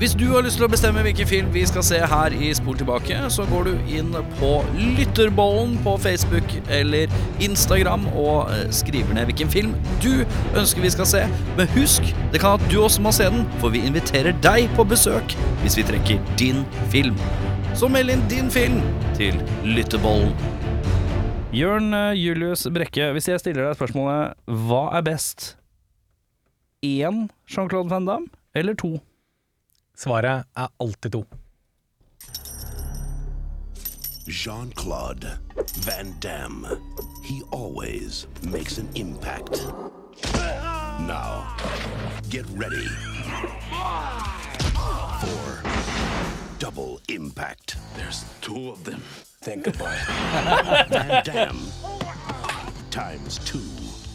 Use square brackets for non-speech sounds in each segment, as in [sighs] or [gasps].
Hvis du har lyst til å bestemme hvilken film vi skal se her i Spol tilbake, så går du inn på Lytterbollen på Facebook eller Instagram og eh, skriver ned hvilken film du ønsker vi skal se. Men husk, det kan at du også må se den, for vi inviterer deg på besøk hvis vi trekker din film. Så meld inn din film til Lytterbollen. Jørn eh, Julius Brekke, hvis jeg stiller deg spørsmålet hva er best? Én Jean-Claude Van Damme eller to? Svaret er alltid to. Jean Claude Van Damme. He always makes an impact. Now, get ready for double impact. There's two of them. Think about it. Van Damme times two.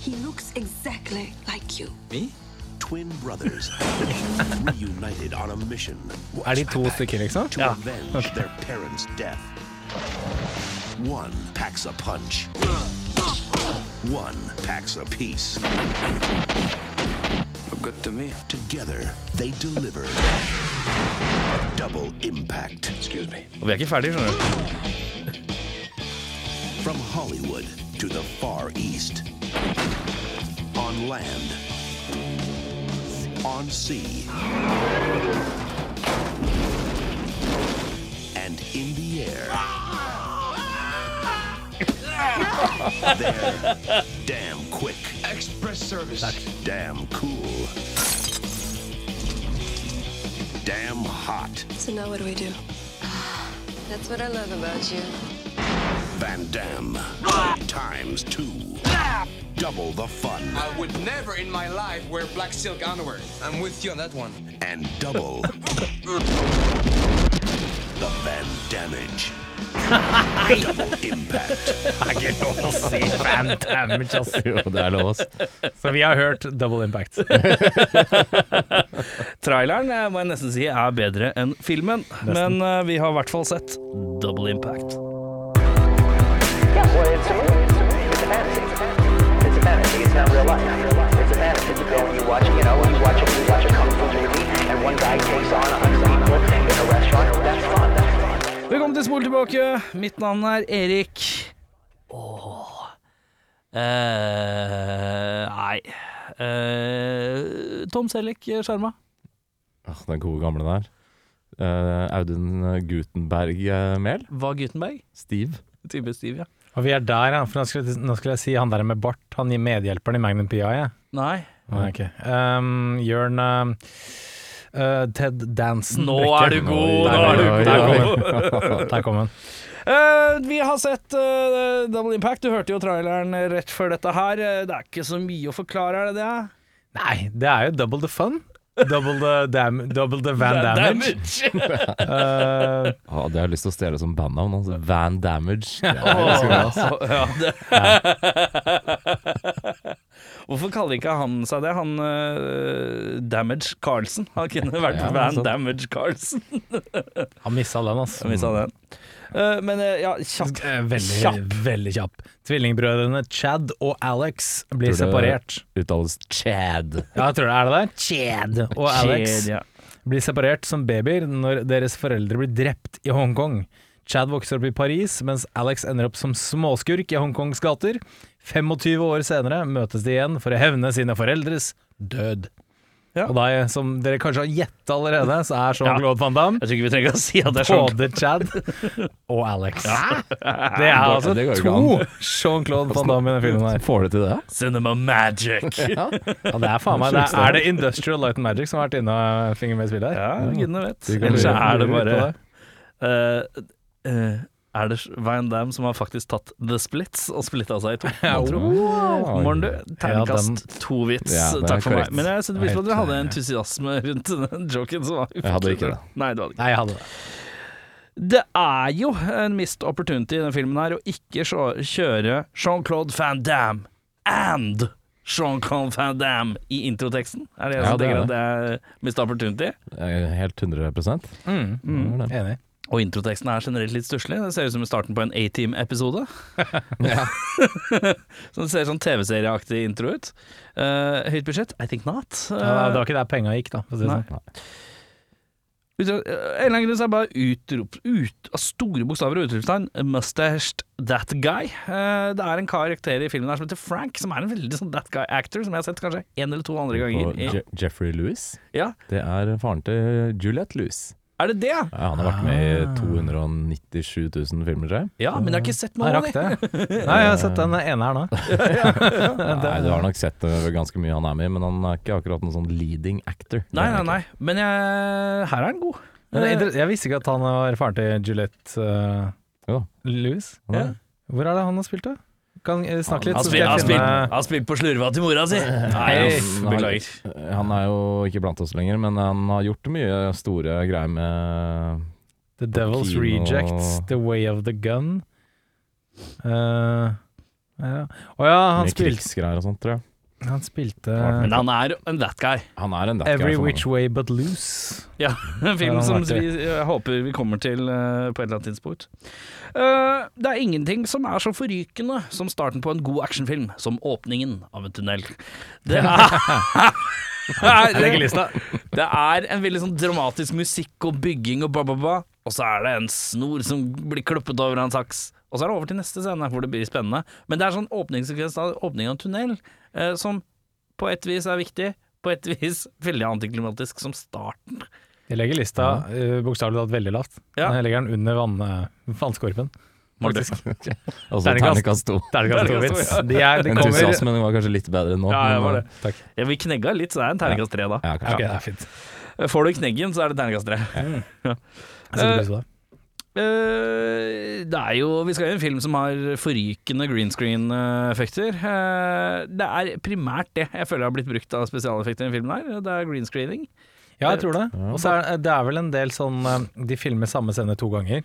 He looks exactly like you. Twin brothers reunited on a mission Er de to stykker, liksom? to avenge their parents' death. One packs a punch. One packs a piece. Look good to me. Together, they deliver double impact. Excuse me. Og vi er ikke ferdige, skjønner du. From Hollywood to the Far East. On land. On sea. And in the air. [laughs] They're damn quick. Express service. Damn cool. Damn hot. So now what do we do? [sighs] That's what I love about you. Van Damme. Ah! Times two. Double the fun. I would never in my life wear black silk underwear. I'm with you on that one. and double the Van Damage. [laughs] double impact. Det er ikke lov å si fan damage. [laughs] Jo, det er lov, ass. Så vi har hørt double impact. [laughs] Traileren eh, må jeg nesten si er bedre enn filmen, men uh, vi har i hvert fall sett Double Impact. Not real life. It's a fantasy. You go and you watch, you know, you watch a, you watch a kung fu movie, and one guy takes on a hundred people in a restaurant. That's fun. That's fun. Velkommen til Spol tilbake. Mitt navn er Erik. Åh eh, Nei eh, Tom Selleck, Sjarma. Ah, den gode gamle der. Eh, Audun Gutenberg-Mehl. Hva Gutenberg? Steve. Type Steve, ja. Og vi er der, ja. For nå skulle, nå skulle jeg si han der med bart. Han gir medhjelperen i Magnum PI. Ja. Nei. Nei, okay. Um, Jørn uh, Ted Dansen. Nå er du god! Nå er du god! Der kom han. [laughs] Der kom han. Uh, vi har sett uh, Double Impact. Du hørte jo traileren rett før dette her. Eh, Det er ikke så mye å forklare, er det det? Nei, det er jo double the fun. Double the, dam double the Van Damage. Uh, [laughs] Ah, det har jeg lyst til å stjele som bandnavn. Altså. Van Damage. Det er ja, det. Hvorfor kaller ikke han seg det? Han uh, Damage Carlsen. Han kunne vært Ja, Van. Damage Carlsen. [laughs] han missa den, altså. Den. Uh, men uh, ja, kjapt. Eh, Veldig Kjapp. veldig kjapp. Tvillingbrødrene Chad og Alex blir Tror det separert. Uttales Chad. Ja, jeg tror det er det der. Chad og Alex ja. blir separert som babyer når deres foreldre blir drept i Hongkong. Chad vokser opp i Paris, mens Alex ender opp som småskurk i Hongkongs gater. 25 år senere møtes de igjen for å hevne sine foreldres død. Ja. Og da, som dere kanskje har gjetta allerede, så er Jean-Claude Van Damme Jeg tror ikke vi trenger å si at det er både Chad og Alex. Det er altså det to Jean-Claude Van Damme i denne filmen her. Får du til det? Cinema magic. [laughs] ja, Ja, det er faen meg det er, er det Industrial Light and Magic som har vært inne og finger med i spillet her? gudene vet. Ellers er det bare på eh, eh, Er det Van Damme som har faktisk tatt The Splits og splitta seg i to? Ja, wow. Morn, du. Ja, Terningkast to-vits. Ja, Takk for korrekt. meg. Men jeg setter pris på at dere hadde eh, entusiasme rundt den joken. Som var Jeg hadde ikke det. [laughs] Nei, du hadde ikke Nei, jeg hadde det. Det er jo en mist opportunity i denne filmen her å ikke kjøre Jean-Claude Van Damme and Jean-Claude Van Damme i introteksten. Er det jeg Ja, som det tenker er at det er mist opportunity? Helt 100 Mm. Det er. Enig. Og introteksten er generelt litt stusslig. Det ser ut som starten på en A-Team-episode. [laughs] [laughs] så det ser sånn TV-serieaktig intro ut. Uh, høyt budsjett? I think not. Ja, det Uh, var ikke der penga gikk, da. For å si sånn. Ut- En eller annen grunn så er det bare utrop, ut, av store bokstaver og utropstegn 'Mustached That Guy'. Uh, det er en karakter i filmen her som heter Frank, som er en veldig sånn that guy-actor, som jeg har sett kanskje en eller to andre ganger. Og ja. Jeffrey Lewis. ja, Det er faren til Juliette Lewis. Er det det? Ja, han har vært med i 297 000 filmer, tror jeg. Ja, men jeg har ikke sett noe av det. [laughs] Nei, jeg har sett den ene her nå. [laughs] [laughs] Nei, Du har nok sett eh, ganske mye han er med i, men han er ikke akkurat noen sånn leading actor. Nei, nei, nei. Men jeg, her er han god. Jeg visste ikke at han var faren til Juliette uh. Han er Ja. Hvor er det han har spilt, da? Kan eh, snakke litt, Han så skal jeg finne han på slurva til mora si. Nei, han- beklager. Han er jo ikke blant oss lenger, men han har gjort mye store greier med The Devil's Kino. Rejects, The Way of the Gun. Uh, ja. Å ja, han spilte, krigsgreier og sånt, tror jeg. Han spilte Men han er en that guy. Han er en that Every guy. Which Way But Loose. Ja, [laughs] en film som vi jeg håper vi kommer til uh, på et eller annet tidspunkt. Uh, det er ingenting som er så forrykende som starten på en god actionfilm som åpningen av en tunnel. Det er, [laughs] [laughs] det er en veldig sånn dramatisk musikk og bygging og ba-ba-ba, Og så er det en snor som blir kluppet over av en saks. Og så er det over til neste scene, hvor det blir spennende. Men det er sånn åpningssekvens av åpning av en tunnel eh, som på et vis er viktig, på et [laughs] vis veldig antiklimatisk som starten. Jeg legger lista uh, bokstavelig talt veldig lavt. Ja. Jeg legger den under vann, uh, vannskorpen. Faktisk. [laughs] [laughs] så Terningkast. terningkast to. Terningkast to. De, er, de kommer Entusiasmen var kanskje litt bedre nå. Ja, jeg var eh, det. Takk. Ja, vi knegga litt, så det er en terningkast tre da. Ja, okay, det er fint. Får du kneggen, så er det terningkast tre. Jeg setter pris på det. Eh, det er jo Vi skal gjøre en film som har forrykende green screen-effekter. Eh, det er primært det jeg føler har blitt brukt av spesialeffekter i denne filmen her. Det er green screening. Ja, jeg tror det. Og så er det er vel en del sånn eh, De filmer samme scene to ganger.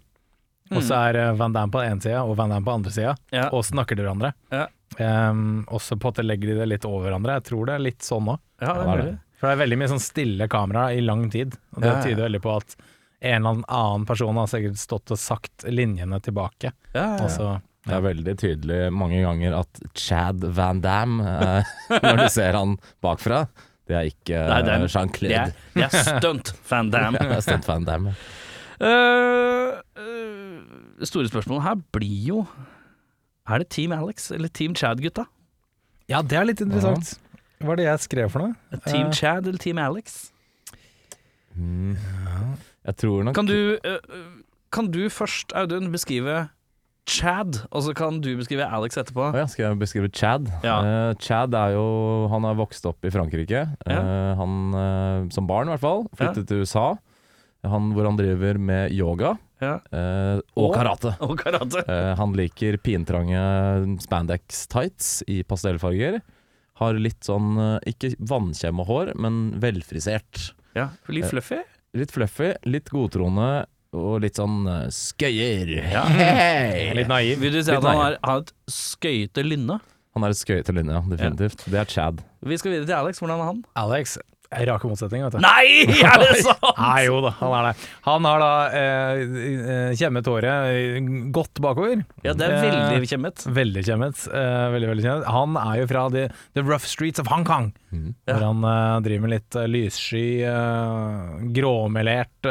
Og så er eh, Van Damme på den ene sida og Van Damme på den andre sida, Ja. og snakker til hverandre. Ja. Um, og så på en måte legger de det litt over hverandre. Jeg tror det er litt sånn òg. Ja, er er. For det er veldig mye sånn stille kamera i lang tid. Og det Ja, ja. tyder veldig på at en eller annen person har sikkert stått og sagt linjene tilbake. Ja, ja, ja. Og så Det er veldig tydelig mange ganger at Chad Van Damme, eh, [laughs] når du ser han bakfra, det er ikke er- eh, er, Jean-Claude. det er stunt, Van [laughs] Damme. Ja, det er Stunt Van Damme. Uh, uh, store spørsmålet her blir jo Er det Team Alex eller Team Chad, gutta? Ja, det er litt interessant. Hva er det jeg skrev for noe? Team Eh, Chad eller Team Alex? Mm. Jeg tror nok Kan du, eh, kan du først, Audun, beskrive Chad, og så kan du beskrive Alex etterpå? Oh, ja, skal jeg beskrive Chad? Ja. Uh, Chad er jo Han har vokst opp i Frankrike. Eh, han, uh, som barn i hvert fall, flyttet til USA. Han, hvor han driver med yoga Ja. og karate. Og karate. Han liker pintrange spandex tights i pastellfarger. Har litt sånn, ikke vannkjemme hår, men velfrisert. Ja, litt fluffy. Litt fluffy, litt godtroende og litt sånn uh, skøyer. Ja. [laughs] Litt naiv. Vil du si Litt at han har, har et skøyete lynne? Han er et skøyete lynne, ja, definitivt. Det er Chad. Vi skal videre til Alex. Hvordan er han? Alex rake motsetninger, vet du. Nei, er det [laughs] sant?! Nei, jo da, han er det. Han har da eh, eh, kjemmet håret eh, godt bakover. Ja, det er Eh, veldig kjemmet. Veldig kjemmet. eh, veldig, veldig kjemmet. Han er jo fra the, the rough streets of Hong Kong. hvor ja. han eh, driver med litt lyssky, gråmelert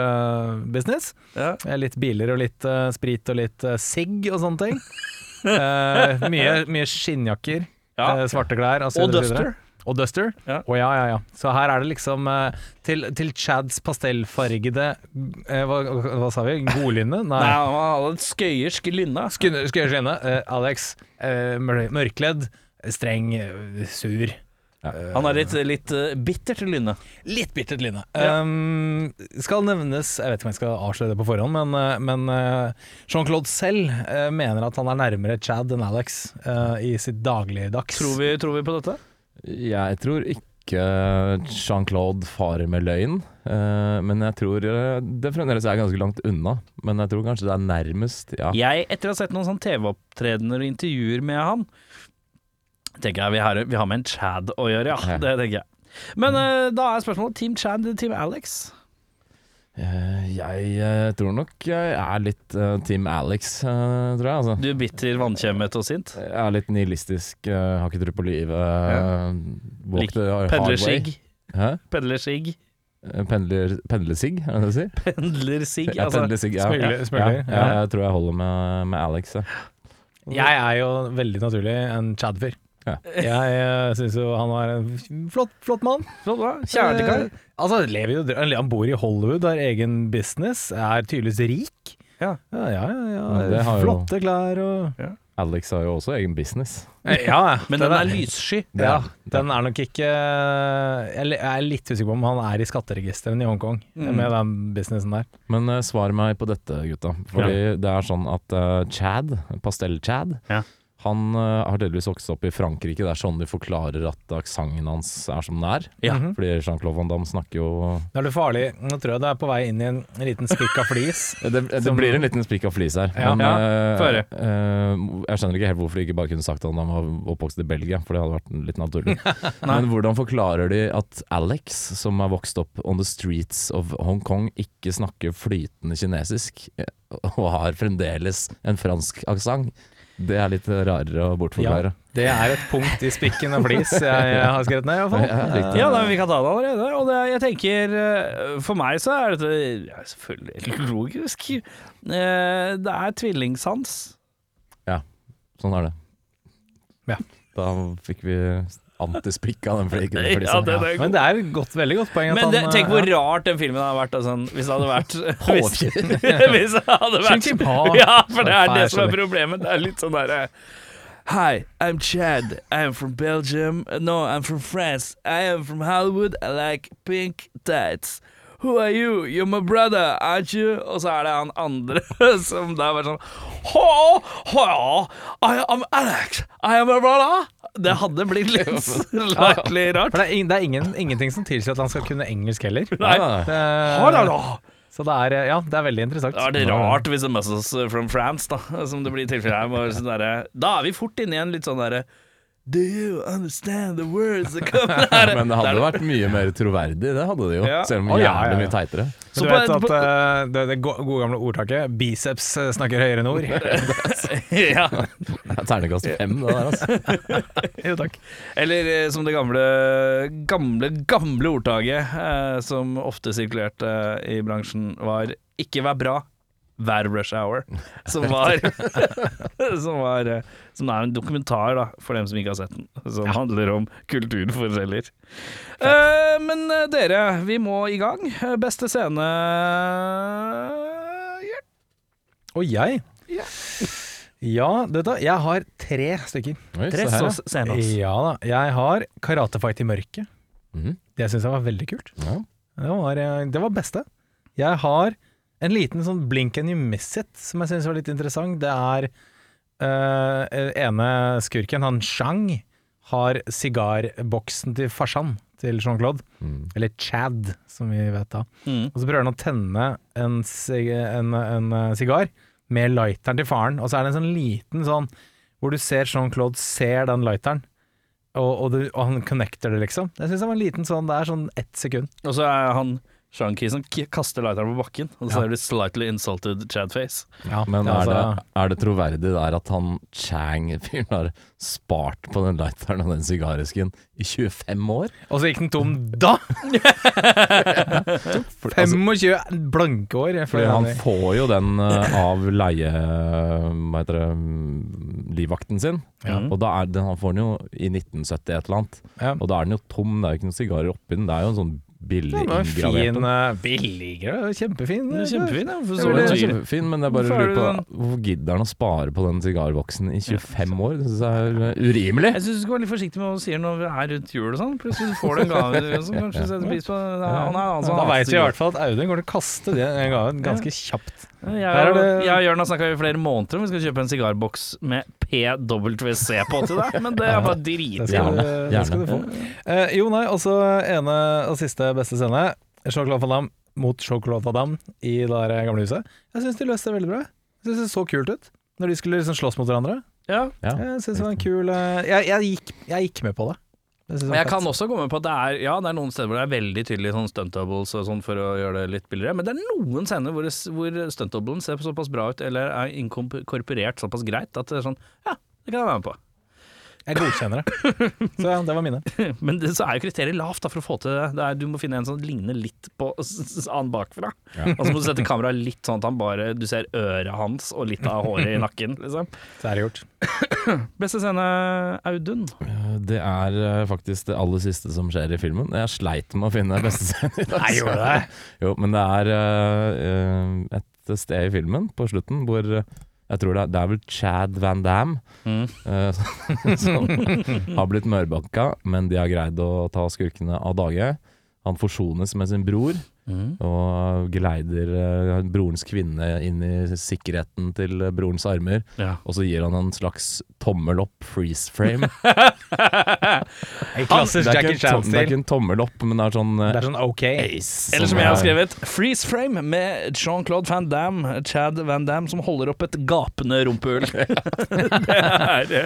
business. Ja. Litt biler og litt sprit og litt sigg og sånne ting. Eh, mye, mye skinnjakker, [laughs] Ja. svarte klær og så Og. Duster. Og Duster. Ja. Oh, ja, ja, ja. Så her er det liksom eh, til, til Chads pastellfargede eh, hva, hva sa vi? Godlynne? [laughs] Nei. Nei, han hadde en skøyersk lynne. Skøyersk lynne. Uh. Eh, Alex, Uh, mørkledd, streng, uh, sur. Han har litt, litt uh, bittert lynne. Litt bittert lynne. Ja. Um, skal nevnes, jeg vet ikke om jeg skal avsløre det på forhånd, men, men Jean-Claude selv mener at han er nærmere Chad enn Alex uh, i sitt dagligdags. Tror vi, tror vi på dette? Jeg tror ikke Jean-Claude farer med løgn, eh, men jeg tror eh, det fremdeles er ganske langt unna. Men jeg tror kanskje det er nærmest, ja. Jeg, etter å ha sett noen sånn TV-opptredener og intervjuer med han, tenker jeg vi har, vi har med en Chad å gjøre, ja. Det tenker jeg. Men eh, da er spørsmålet Team Chad eller Team Alex? Eh, Jeg eh, tror nok jeg er litt eh, Team Alex, tror jeg. Altså. Du er bitter, vannkjemmet og sint? Jeg er litt nihilistisk, har ikke tro på livet. Ja. Walk the? Pedler. Eh, Pendler, pendlersigg, er det det du sier? Pendlersigg. Ja, Altså, pendlersigg, ja. smugler, ja. ja. Ja, jeg tror jeg holder med, med Alex. Ja. Jeg er jo veldig naturlig en Chad-fyr. Ja. Jeg uh, syns jo han var en flott, flott mann. flott, hva? Kjernekar. Eh, altså, lever jo, han bor i Hollywood, har egen business, er tydeligvis rik. Ja. ja, ja. ja, Ja, det jo- Flotte klær og Alex har jo også egen business. Eh, Ja, [laughs] Men den er lyssky. Ja, den er nok ikke Jeg er litt usikker på om han er i skatteregistrene i Hongkong Mm. med den businessen der. Men uh, svar meg på dette, gutta. Fordi det er sånn at uh, Chad, Pastell-Chad, Ja. Han uh, har delvis vokst opp i Frankrike. Det er sånn de forklarer at aksenten hans er som den er. Ja. Mhm. Fordi Jean-Claude Van Damme snakker jo Nå er du farlig. Nå tror jeg du er på vei inn i en liten spikk av flis. [laughs] Det, det Som- blir en liten spikk av flis her. Ja. Men Ja, Uh, uh, eh, jeg skjønner ikke helt hvorfor de ikke bare kunne sagt at han var oppvokst i Belgia, for det hadde vært litt naturlig. [laughs] Men hvordan forklarer de at Alex, som er vokst opp on the streets of Hong Kong, ikke snakker flytende kinesisk, og har fremdeles en fransk aksent? Det er litt rarere å bortforklare. Ja, Det er et punkt i spikken og flis jeg, [laughs] jeg har skrevet ned, i hvert fall. Ja. Ja, men vi kan ta det allerede. Og det, jeg tenker eh, For meg så er dette ja, selvfølgelig logisk. Eh, Det er tvillingsans. Sånn er det. Ja. Da fikk vi antispikk av den. [laughs] Ja, det, det er Men det er et godt, veldig godt poeng. at Men det, han, tenk hvor ja. rart den filmen hadde vært altså, hvis det hadde vært [laughs] hvis, [laughs] hvis det hadde vært. Ja, for det er det som er problemet. Det er litt sånn derre Hi, I'm Chad. I'm from Belgium. No, I'm from France. I am from Hollywood. I like pink tights. Who are you? You're my brother, aren't you? Og så er det han andre [laughs] som da bare sånn Ho, ho, I am Alex. I am a brother. Det hadde blitt litt [laughs] [laughs] slightly rart. For det er, ing- det er ingen, ingenting som tilsier at han skal kunne engelsk heller. Nei. Det- så det er, ja, det er veldig interessant. Det er det rart hvis det messes from France, da, som det blir tilfellet her. sånn Da er vi fort inne i en litt sånn derre Do you understand the words that come out [laughs] Men det hadde jo vært mye mer troverdig, det hadde det jo. Ja. Selv om jævlig ja, ja, ja. mye teitere. Så du vet at eh, det, det gode gamle ordtaket 'biceps eh, snakker høyere enn ord'? [laughs] ja. Er Ternekast fem, det der, altså. [laughs] jo, takk. Eller eh, som det gamle, gamle, gamle ordtaket uh, som ofte sirkulerte uh, i bransjen, var 'ikke vær bra'. Vær rush hour, som var [laughs] Som var eh, Som er en dokumentar, da, for dem som ikke har sett den. Som handler om kulturforskjeller. Uh, men eh, dere, vi må i gang. Beste scene yeah. Og jeg? Ja, vet da jeg har tre stykker. Oi, Tre se her, ja. så- scener. Ja da. Jeg har karatefight i mørket. Mhm. Det syns jeg var veldig kult. Ja. Det var, det var beste. Jeg har en liten sånn blink and you miss it, som jeg syns var litt interessant. Det er uh, ene skurken, han Chang, har sigarboksen til farsan til Jean-Claude. Mm. Eller Chad, som vi vet da. Mm. Og så prøver han å tenne en, sig en, en eh, sigar med lighteren til faren, og så er det en sånn liten sånn hvor du ser Jean-Claude ser den lighteren, og, og, du, og han connecter det, liksom. Jeg syns det var en liten sånn Det er sånn ett sekund. Og så er han Shanky som kaster lighteren på bakken, og så Ja. er det slightly insulted Chad-face. Ja, Men det er det, altså- er det troverdig der at han Chang-fyren har spart på den lighteren og den sigaresken i 25 år? Og så gikk den tom da! [laughs] Altså, 25 blanke år. fordi han han- får jo den eh, av leie... Hva heter det mm, Livvakten sin. Ja. Og da er den, han får den jo i 1970 et eller annet. Ja. Og da er den jo tom, det er jo ikke noen sigarer oppi den. Det er jo en sånn billig Det var inngravert fin, uh, billigere, kjempefin. Den er kjempefin, ja. For så er kjempefin, men jeg bare er lurer på Hvorfor gidder han å spare på den sigarboksen i 25 år? Det synes jeg er eh, urimelig. Jeg syns du skal være litt forsiktig med hva du sier når vi er rundt jul og sånn. Plutselig får du en gave som kanskje setter pris på Han er altså Da veit vi i hvert fall at Audun går til å kaste den gaven ganske kjapt. Jeg, er jeg og Jørn har snakka i flere måneder om vi skal kjøpe en sigarboks med PWC på til deg, men det er bare Det drit. skal, Gjerne, det skal du få. Eh, jo, nei, også ene og siste beste scene. Van Damme mot Van Damme i det der gamle huset. Jeg syns de løste det veldig bra. Jeg syns det så kult ut når de skulle liksom slåss mot hverandre. Ja. Ja. Jeg synes det var en kul eh, jeg, jeg, gikk, jeg gikk med på det. Men jeg kan også med på at det er Ja, det er noen steder hvor det er veldig tydelig sånn stunt doubles og sånn for å gjøre det litt billigere, men det er noen scener hvor, det- hvor stunt doublen ser såpass bra ut, eller er inkorporert såpass greit at det er sånn Ja, det kan jeg være med på. Jeg godkjenner det. [laughs] Så ja, det var mine. Men det, så er jo kriteriet lavt da, for å få til det. er, du må finne en som ligner litt på [laughs] han bakfra. Og så må du sette kameraet litt sånn at han bare, du ser øret hans og litt av håret i nakken. Liksom. Så er det gjort. [clears throat] Beste scene, Audun? Eh, Det er eh, faktisk det aller siste som skjer i filmen. Jeg sleit med å finne beste scene. i Nei, gjorde det? [laughs] Jo, men det er eh, et sted i filmen på slutten hvor jeg tror det er, det er vel Chad Van Damme eh, [laughs] som har blitt mørbanka, men de har greid å ta skurkene av dage. Han forsones med sin bror og geleider eh, brorens kvinne inn i sikkerheten til eh, brorens armer. Ja. Og så gir han en slags tommel opp, freeze frame. [laughs] En klassisk det, er Jackie Chan-stil. det er ikke en tommel opp, men det er sånn eh, Det er sånn OK. ace. Eller som jeg har skrevet, Freeze Frame med Jean-Claude Van Damme, Chad Van Damme, som holder opp et gapende rumpehull. [laughs] det er det.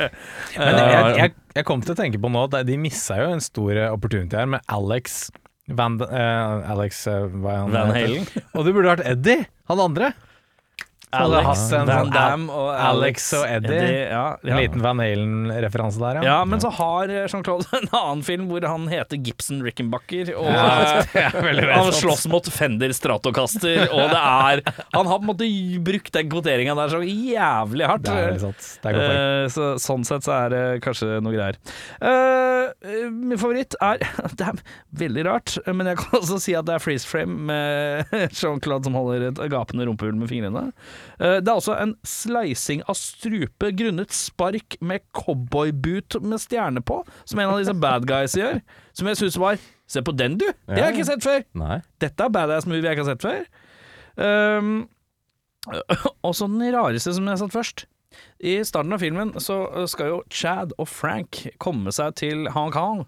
Men jeg, jeg, jeg kom til å tenke på nå at de missa jo en stor eh, opportunity her med Alex Van uh, Alex uh, hva er han Van? Halen. Og det burde vært Eddie, han andre. Alex and Van sånn Damme og Alex og Eddie. ja, En ja. liten Van Halen-referanse der, Ja, men så har Jean-Claude [laughs] en annen film hvor han heter Gibson Rickenbacker, og [laughs] han slåss mot Fender Stratocaster, og det er [laughs] Han har på en måte brukt den kvoteringa der så jævlig hardt. Det er veldig sant. Det er. Eh, så, sånn sett så er det kanskje noe greier. Uh, min favoritt er Det er veldig rart, men jeg kan også si at det er freeze frame med Jean-Claude som holder et gapende rumpehull med fingrene. Eh, det er også en sleising av strupe grunnet spark med cowboyboot med stjerne på, som en av disse bad guys gjør. Som jeg syns var Se på den, du! Det har jeg ikke sett før! Nei. Dette er badass movie jeg ikke har sett før. Um, [clears throat] og så den rareste som jeg satt først. I starten av filmen så skal jo Chad og Frank komme seg til Hong Kong.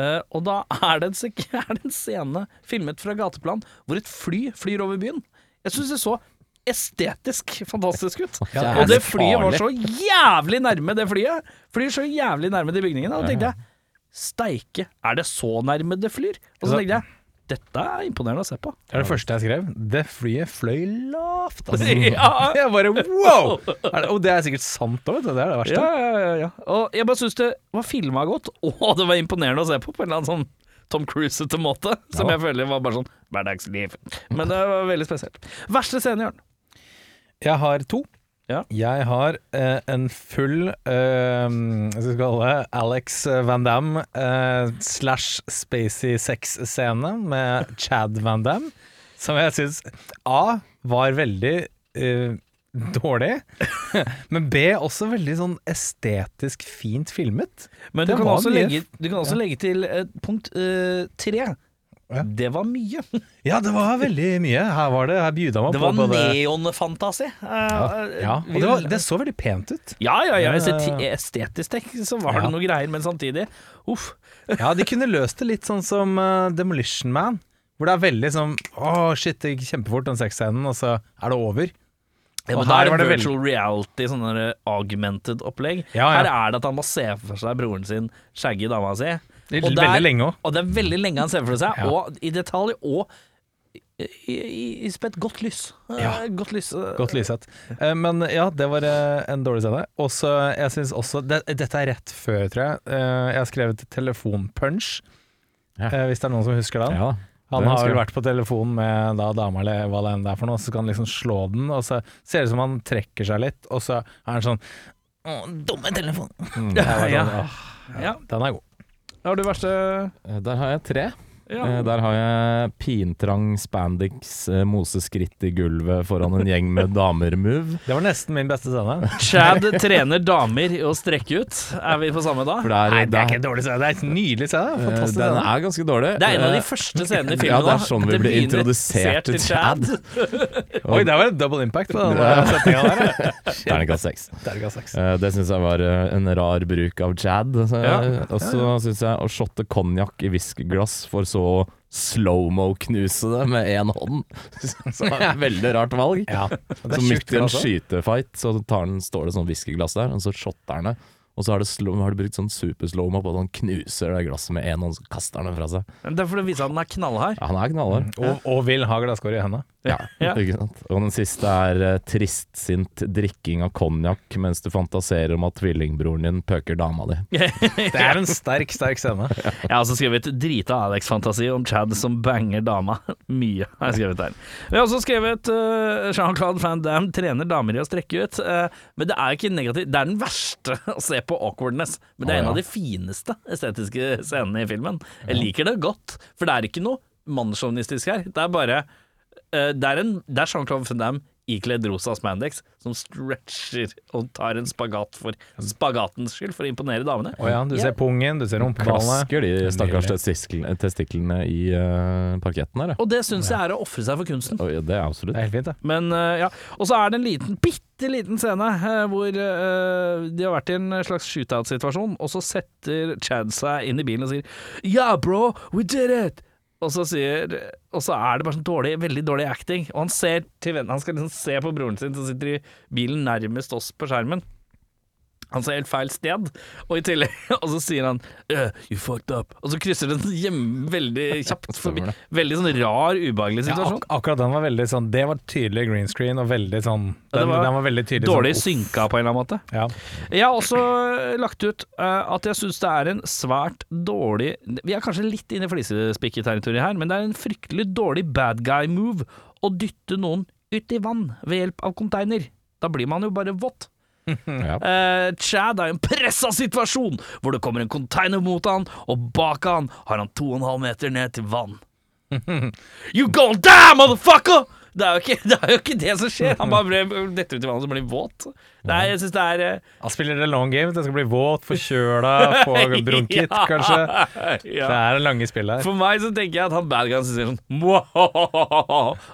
Eh, og da er det, en, [laughs] er det en scene filmet fra gateplan hvor et fly flyr over byen. Jeg syns det så estetisk fantastisk ut. Ja, og det flyet var så jævlig nærme det flyet. Flyr så jævlig nærme de bygningene. Og da tenkte jeg steike, er det så nærme det flyr? Og så tenkte jeg dette er imponerende å se på. Det er det første jeg skrev. Det flyet fløy lavt, altså. [laughs] Ja. [laughs] Jeg bare wow! Er det, og det er sikkert sant òg, vet du. Det er det verste. Ja, ja, ja, ja. Og jeg bare syns det var filma godt, [laughs] og det var imponerende å se på på en eller annen sånn Tom Cruise-ete måte, som Ja. jeg føler var bare sånn hverdagsliv. Men det var veldig spesielt. Verste scene, Jørn? Jeg har to. Ja. Jeg har eh, en full eh, Hva skal vi kalle det Alex Van Damme eh, slash Spacey sex-scene med Chad Van Damme, som jeg syns A var veldig eh, dårlig, [laughs] men B også veldig sånn estetisk fint filmet. Men du kan, også legge, du kan også legge til eh, punkt eh, tre. Ja. Det var mye. [laughs] Ja, det var veldig mye. Her var det, her bjuda man Det på var både neonfantasi. Eh, ja, og det, var, det så veldig pent ut. ja, ja, ja. Ja, ja, esteti- ja. Estetisk tek, så var Ja. det noe greier, men samtidig Uff. Ja, de kunne løst det litt sånn som uh, Demolition Man. Hvor det er veldig sånn Å, shit, det gikk kjempefort den sexscenen, og så er det over. Ja, men her her var det virtual reality, sånn augmented opplegg. Ja, ja. Her er det at han må se for seg broren sin shaggy dama si. Det- Og veldig lenge òg. Og det er veldig lenge han ser for seg, Ja. og i detalj, og i, i, i spett godt lys. Eh, Ja. Godt lys. eh, Godt lyssett. Eh, Men ja, det var en dårlig scene. Og så, jeg synes også det, Dette er rett før, tror jeg. Jeg har skrevet telefonpunch, Ja. hvis det er noen som husker den. Ja, Han har vel vært på telefonen med da dama eller hva det enn det er for noe, så skal han liksom slå den, og så ser det ut som han trekker seg litt, og så er han sånn Å, dumme telefon. Mm. [laughs] Sånn, Ja. Den er god. Har du verste Eh, Der har jeg tre. Ja. Eh, Der har jeg pintrang spandex eh, moseskritt i gulvet foran en gjeng med damer-move. Det var nesten min beste scene. [laughs] Chad trener damer i å strekke ut. Er vi på samme da? For det er, Nei, det er ikke det en dårlig scene. Det er en nydelig scene. eh, Fantastisk Den scene. er ganske dårlig. Det er en av de første scenene i filmen. Ja, det er da. sånn vi Det blir introdusert til Chad. [laughs] Oi, det var en double impact på den der setninga der. ja. [laughs] Terningkast seks. Eh, Det syns jeg var en rar bruk av Chad. Så, Ja. Og så syns jeg å shotte konjakk i whiskyglass for så å slow-mo-knuse det med én hånd. [laughs] Så det er et veldig rart valg. Ja. Så midt i en altså. skytefight så tar den, står det sånn whiskyglass der, og så shotter han det. Og så har, det slow, har de brukt sånn superslowmo på at han knuser det glasset med en hånd, så kaster han det fra seg. Det er for å vise at han er knallhard. Ja, han er knallhard. Og, og vil ha glasskår i henda. Ja, Ja. [laughs] ikke sant. Og den siste er uh, tristsint drikking av konjakk mens du fantaserer om at tvillingbroren din pøker dama di. [laughs] Det er en sterk, sterk scene. Jeg har også skrevet drita Alex-fantasi om Chad som banger dama. [laughs] Mye har jeg skrevet der. Vi har også skrevet uh, Jean-Claude Van Damme trener damer i å strekke ut. Uh, men det er ikke negativt. Det er den verste å se på awkwardness. Men det er en av de fineste estetiske scenene i filmen. Jeg liker det godt, for det er ikke noe mannssjåvinistisk her. Det er bare eh, Det er, en- det er Jean-Claude Van Damme ikledd rosa spandex som stretcher og tar en spagat for spagatens skyld, for å imponere damene. Oh ja, du ser pungen, du ser rumpeballene. Klasker de stakkars testiklene, testiklene i uh, parketten her, ja. Og det syns jeg er å ofre seg for kunsten. Oi, det er absolutt. Det er helt fint, det. Men uh, ja, Og så er det en liten, bitte liten scene øh, hvor de har vært i en slags shootout-situasjon, og så setter Chad seg inn i bilen og sier Yeah, bro, we did it! Og så, sier, og så er det bare sånn dårlig, veldig dårlig acting. Og han ser til vennen, han skal liksom se på broren sin som sitter i bilen nærmest oss på skjermen. Han sa helt feil sted, og i tillegg [laughs] Og så sier han uh, You fucked up. Og så krysser den hjem veldig [laughs] kjapt forbi. Veldig sånn rar, ubehagelig Ja, situasjon. ak akkurat den var veldig sånn Det var tydelig green screen og veldig sånn Ja, var den var veldig tydelig Dårlig sånn, synka på en eller annen måte. Ja. Jeg har også lagt ut uh, at jeg syns det er en svært dårlig Vi er kanskje litt inne i flisespikketerritoriet her, men det er en fryktelig dårlig bad guy-move å dytte noen ut i vann ved hjelp av container. Da blir man jo bare vått. [laughs] Ja. Eh, Chad er i en pressa situasjon hvor det kommer en container mot han, og bak han har han to og en halv meter ned til vann. [laughs] You gonna die, motherfucker! Det er, ikke, [laughs] det er jo ikke det som skjer. Han bare detter ut i vannet og blir våt. Nei, jeg synes det er uh... Han spiller det long game. Det skal bli våt, forkjøla, få kanskje. ja. Det er en lange spill her. For meg så tenker jeg at han bad guyen sier sånn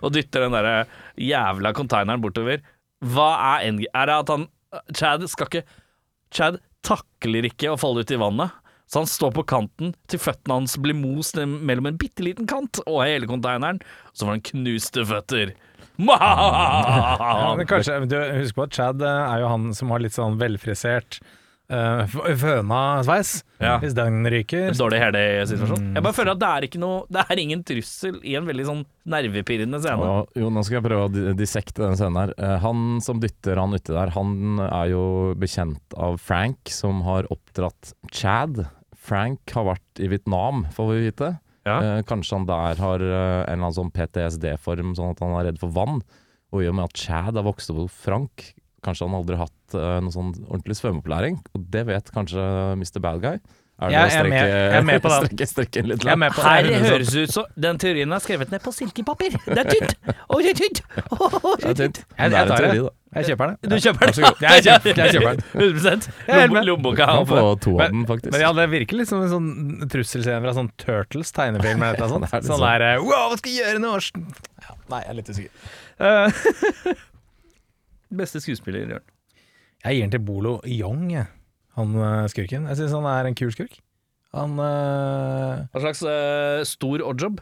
og dytter den derre jævla containeren bortover. Hva er endg... Er det at han Chad skal ikke Chad takler ikke å falle ut i vannet. Så han står på kanten til føttene hans blir most mellom en bitte liten kant og hele konteineren. Så får han knuste føtter. [laughs] Ja, kanskje, du, husk på at Chad eh, er jo han som har litt sånn velfrisert uh, føna sveis. Ja. Hvis den ryker. Dårlig hele-situasjon. Jeg bare føler at det er ikke noe Det er ingen trussel i en veldig sånn nervepirrende scene. Og, jo, nå skal jeg prøve å dissekte denne scenen her. Uh, han som dytter han uti der, han er jo bekjent av Frank, som har oppdratt Chad. Frank har vært i Vietnam, får vi vite. Ja. Uh, kanskje han der har en eller annen sånn PTSD-form, sånn at han er redd for vann. Og i og med at Chad har vokst opp hos Frank, kanskje han aldri hatt uh, noen sånn ordentlig svømmeopplæring. Og det vet kanskje Mr. Bad Guy. Er det å er strekke, med- jeg er med på den. [laughs] strekke, strekke litt Jeg er med på. [laughs] Her 100%. høres ut som den teorien er skrevet ned på silkepapir. Det er tynt! Oh, det er tynt! Oh, Det er tynt. Jeg, Det er jeg tar det. Jeg kjøper den. Du [laughs] kjøper den? Jeg kjøper- jeg kjøper den. 100 Jeg er. Lommeboka Kan han to av den, faktisk. Men ja, det virker litt som en sånn trusselscene fra sånn Turtles tegnefilm. Eller noe sånt. Det er sånn sånn. der eh, Wow, hva skal jeg gjøre nå? Ja, nei, jeg er litt usikker. Beste skuespiller, Jørn. Jeg gir den til Bolo Young, jeg. han eh, skurken. Jeg syns han er en kul skurk. Han eh, En slags eh, stor oddjob?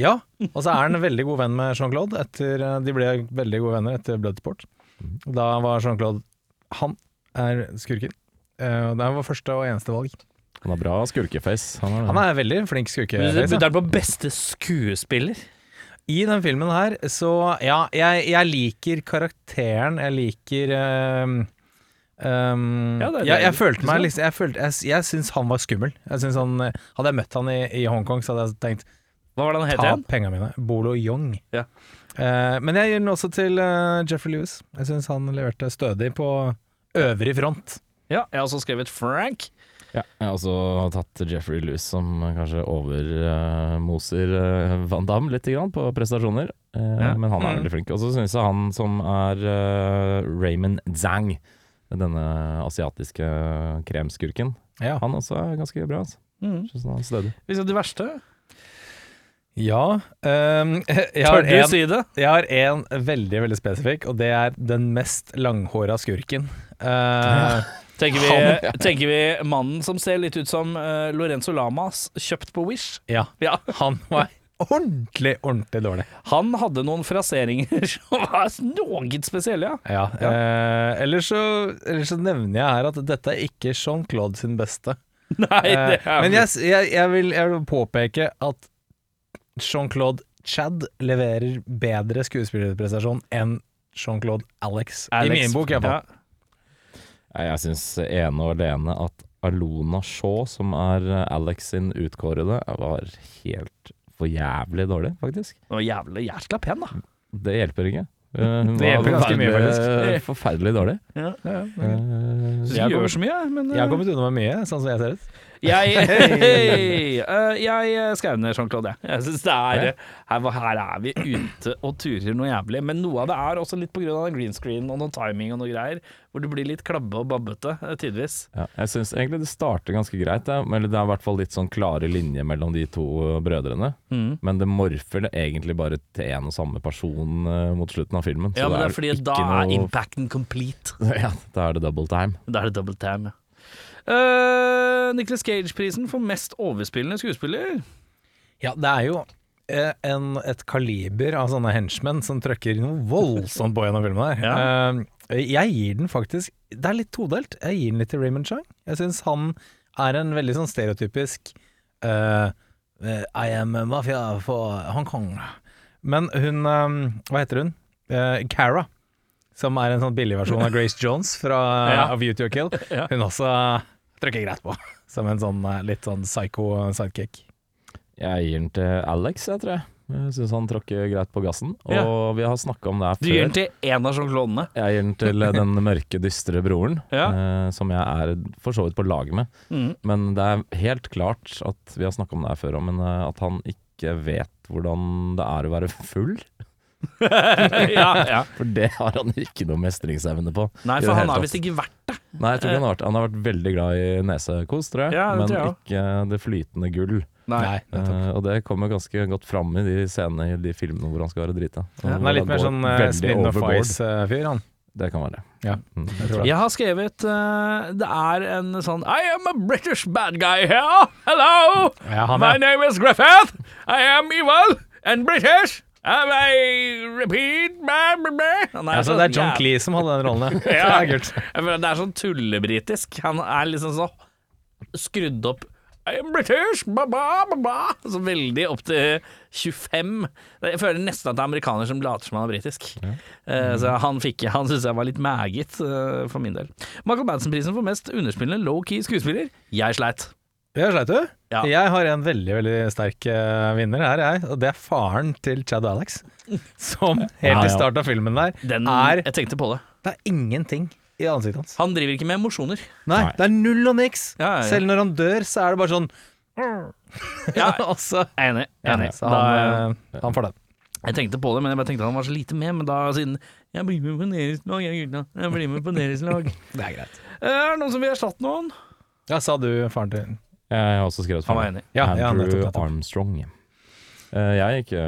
Ja, og så er han en veldig god venn med Jean-Claude. Etter, De ble veldig gode venner etter Bloodsport. Da var Jean-Claude Han er skurken. Uh, Det var første og eneste valg. Han har bra skurkeface. Han er, Han er veldig flink Du skurkeface. putter er på beste skuespiller? I den filmen her, så ja, jeg, jeg liker karakteren. Jeg liker um, um, Ja, det det jeg, jeg følte meg liksom Jeg, følte, jeg, jeg syns han var skummel. Jeg synes han, hadde jeg møtt han i, i Hongkong, så hadde jeg tenkt Hva var det han het ta igjen? penga mine. Bolo Young. Ja. Uh, men jeg gir den også til uh, Jeffrey Lewis. Jeg syns han leverte stødig på øvrig front. Ja, jeg har også skrevet Frank. Ja, jeg har også tatt Jeffrey Lewis, som kanskje overmoser Van Damme litt grann på prestasjoner. Eh, Ja. Men han er Mm. veldig flink. Og så syns jeg han som er eh, Raymond Zhang, denne asiatiske kremskurken, Ja. han også er ganske bra. Altså. Mm. Han er stødig. Vi skal til verste. Ja Um, [laughs] jeg, har du en, si det? jeg har en veldig veldig spesifikk, og det er den mest langhåra skurken. Eh, Tenker vi, Han, ja. tenker vi mannen som ser litt ut som uh, Lorenzo Lamas, kjøpt på Wish? ja, Ja. han var ordentlig, ordentlig dårlig. Han hadde noen fraseringer [laughs] som var noe spesielle, ja. Ja, eh, ellers, så, ellers så nevner jeg her at dette er ikke Jean-Claude sin beste. [laughs] Nei, det Eh, er men jeg, jeg, jeg, vil, jeg vil påpeke at Jean-Claude Chad leverer bedre skuespillerprestasjon enn Jean-Claude Alex, Alex, i min bok iallfall. ja. Jeg syns ene og alene at Alona Shaw, som er eh, Alex sin utkårede, var helt for jævlig dårlig, faktisk. Det var jævlig jævla pen, da. Det hjelper ikke. Eh, [laughs] Hun Det hjelper ganske mye, faktisk. forferdelig dårlig. Ja. Eh, Så Jeg gjør kommer- så mye, men Jeg har kommet unna med mye, sånn som jeg ser ut. Jeg, eh, jeg skrev ned Jean-Claude, jeg. Jeg synes det er her, her er vi ute og turer noe jævlig. Men noe av det er også litt av green screen og noe timing og noe greier. Hvor det blir litt klabbe og babbete, eh, tidvis. Ja, jeg syns egentlig det starter ganske greit. Eller det er i hvert fall litt sånn klare linjer mellom de to brødrene. Mm. Men det morfer det egentlig bare til en og samme person eh, mot slutten av filmen. Ja, så men det er fordi da er impacten complete. [laughs] Ja, da er det double time. Da er det double time, ja. Uh, Nicholas Cage-prisen for mest overspillende skuespiller. Ja, det er jo eh, en, et kaliber av sånne henchmen som trøkker noe voldsomt på gjennom filmen her. Eh, jeg gir den faktisk Det er litt todelt. Jeg gir den litt til Raymond Chang. Jeg syns han er en veldig sånn stereotypisk eh, eh, I am mafia for Hongkong. Men hun um, Hva heter hun? Uh, Cara. Som er en sånn billigversjon av Grace Jones fra [laughs] Ja. Of to a Kill. [laughs] Hun også trykker greit på. [laughs] Som en sånn eh, litt sånn psycho sidekick. Jeg gir den til Alex, jeg tror jeg. Jeg syns han tråkker greit på gassen. Og Ja. vi har snakka om det her før. Du gir den til en av Jean-Claudene. Jeg gir den til den mørke, dystre broren, Ja. eh, som jeg er for så vidt på lag med. Mm. Men det er helt klart at vi har snakka om det her før òg, men eh, at han ikke vet hvordan det er å være full. Ja, ja. For det har han ikke noe mestringsevne på. Nei, for han har visst ikke vært det. Nei, jeg tror ikke han har vært Han har vært veldig glad i nesekos, tror jeg, Ja, det men tror jeg ikke det flytende gull. Nei. Eh, og det kommer ganske godt fram i de scenene i de filmene hvor han skal være drita. Og Han er litt mer sånn uh, veldig Smirnoff. Ice-fyr, han. Det kan være. Ja, Mm. jeg tror det. Jeg har skrevet uh, Det er en sånn I am a British bad guy here. Hello! Ja, My er. name is Griffith. I am evil and British. I repeat blah, blah, blah. Han er Altså, det er John Cleese som hadde den rollen, ja. Ja. [laughs] Det er Det er sånn tullebritisk. Han er liksom så skrudd opp I'm British, ba, ba, ba, ba. Så veldig opp til 25. Jeg føler nesten at det er amerikaner som later som han er britisk. Eh, så han fikk Han syns jeg var litt meget, uh, for min del. Michael Madsen-prisen for mest underspillende low-key skuespiller. Jeg sleit. Ja, sleit du? Ja. Jeg har en veldig veldig sterk uh, vinner her, jeg. Og det er faren til Chad og Alex. [laughs] Som helt Ja, i ja. starten av filmen der Den, er jeg tenkte på det. Det er ingenting i ansiktet hans. Han driver ikke med emosjoner. Nei, Nei. det er null og niks. Ja, ja, ja. Selv når han dør, så er det bare sånn Ja, Og enig. enig. Så Da, han, eh, han får den. jeg tenkte på det, men jeg bare tenkte han var så lite med. Men da siden Jeg blir med på deres lag, jeg gutta. Jeg blir med på deres lag. [laughs] Det er greit. Eh, Er det noen som vil erstatte noen? Ja, sa du faren til Jeg har også skrevet enig. Ja, ja, Andrew nettopp, nettopp. Armstrong. Eh, jeg har ikke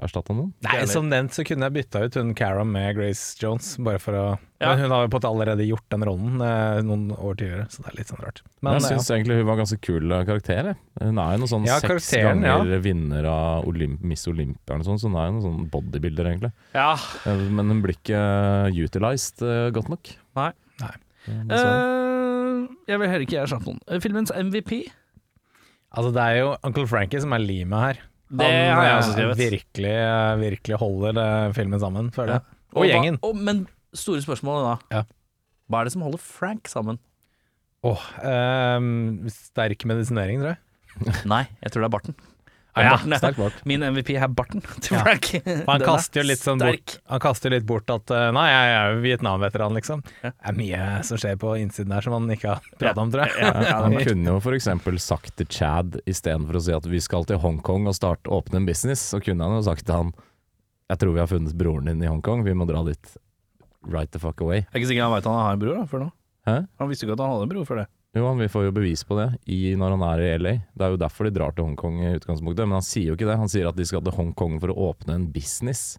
erstatta noen. Nei, som nevnt så kunne jeg bytta ut hun Cara med Grace Jones, bare for å Ja. Men hun har jo på en måte allerede gjort den rollen eh, noen år tidligere, så det er litt sånn rart. Men jeg jeg ja. egentlig hun var ganske kul eh, karakter. jeg. Hun er jo noen sånn Ja, seks ganger ganger vinner av Olymp Miss Olympia eller noe sånt, så hun er jo noen sånn bodybuilder, egentlig. Ja. Eh, Men hun blir ikke utilized eh, godt nok. Nei. Nei. Uh. Eh, jeg vil heller ikke erstatte noen. Eh, Filmens MVP? Altså, det er jo Uncle Frankie som er limet her. Det har jeg eh, også skrevet. Virkelig, eh, virkelig holder det, filmen sammen, føler jeg. Og, og, gjengen. og, men store spørsmålet da. Ja. Hva er det som holder Frank sammen? Åh, ehm, sterk medisinering, tror jeg. [laughs] Nei, jeg tror det er barten. Ja, sterk bart. Min MVP er barten [laughs] til Frank. Ja. han er kaster jo litt sånn bort Han kaster jo litt bort at eh, Nei, jeg er jo Vietnam-veteran, liksom. Det er mye som skjer på innsiden her som han ikke har pratet om, tror jeg. Ja, Han kunne jo f.eks. sagt til Chad istedenfor å si at vi skal til Hongkong og starte åpne en business, så kunne han jo sagt til han Jeg tror vi har funnet broren din i Hongkong, vi må dra dit right the fuck away. Jeg er ikke sikker han veit han har en bror da, før nå. Hæ? Han visste ikke at han hadde en bror før det. Jo, vi får jo bevis på det i, når han er i LA. Det er jo derfor de drar til Hongkong i utgangspunktet, men han sier jo ikke det. Han sier at de skal til Hongkong for å åpne en business.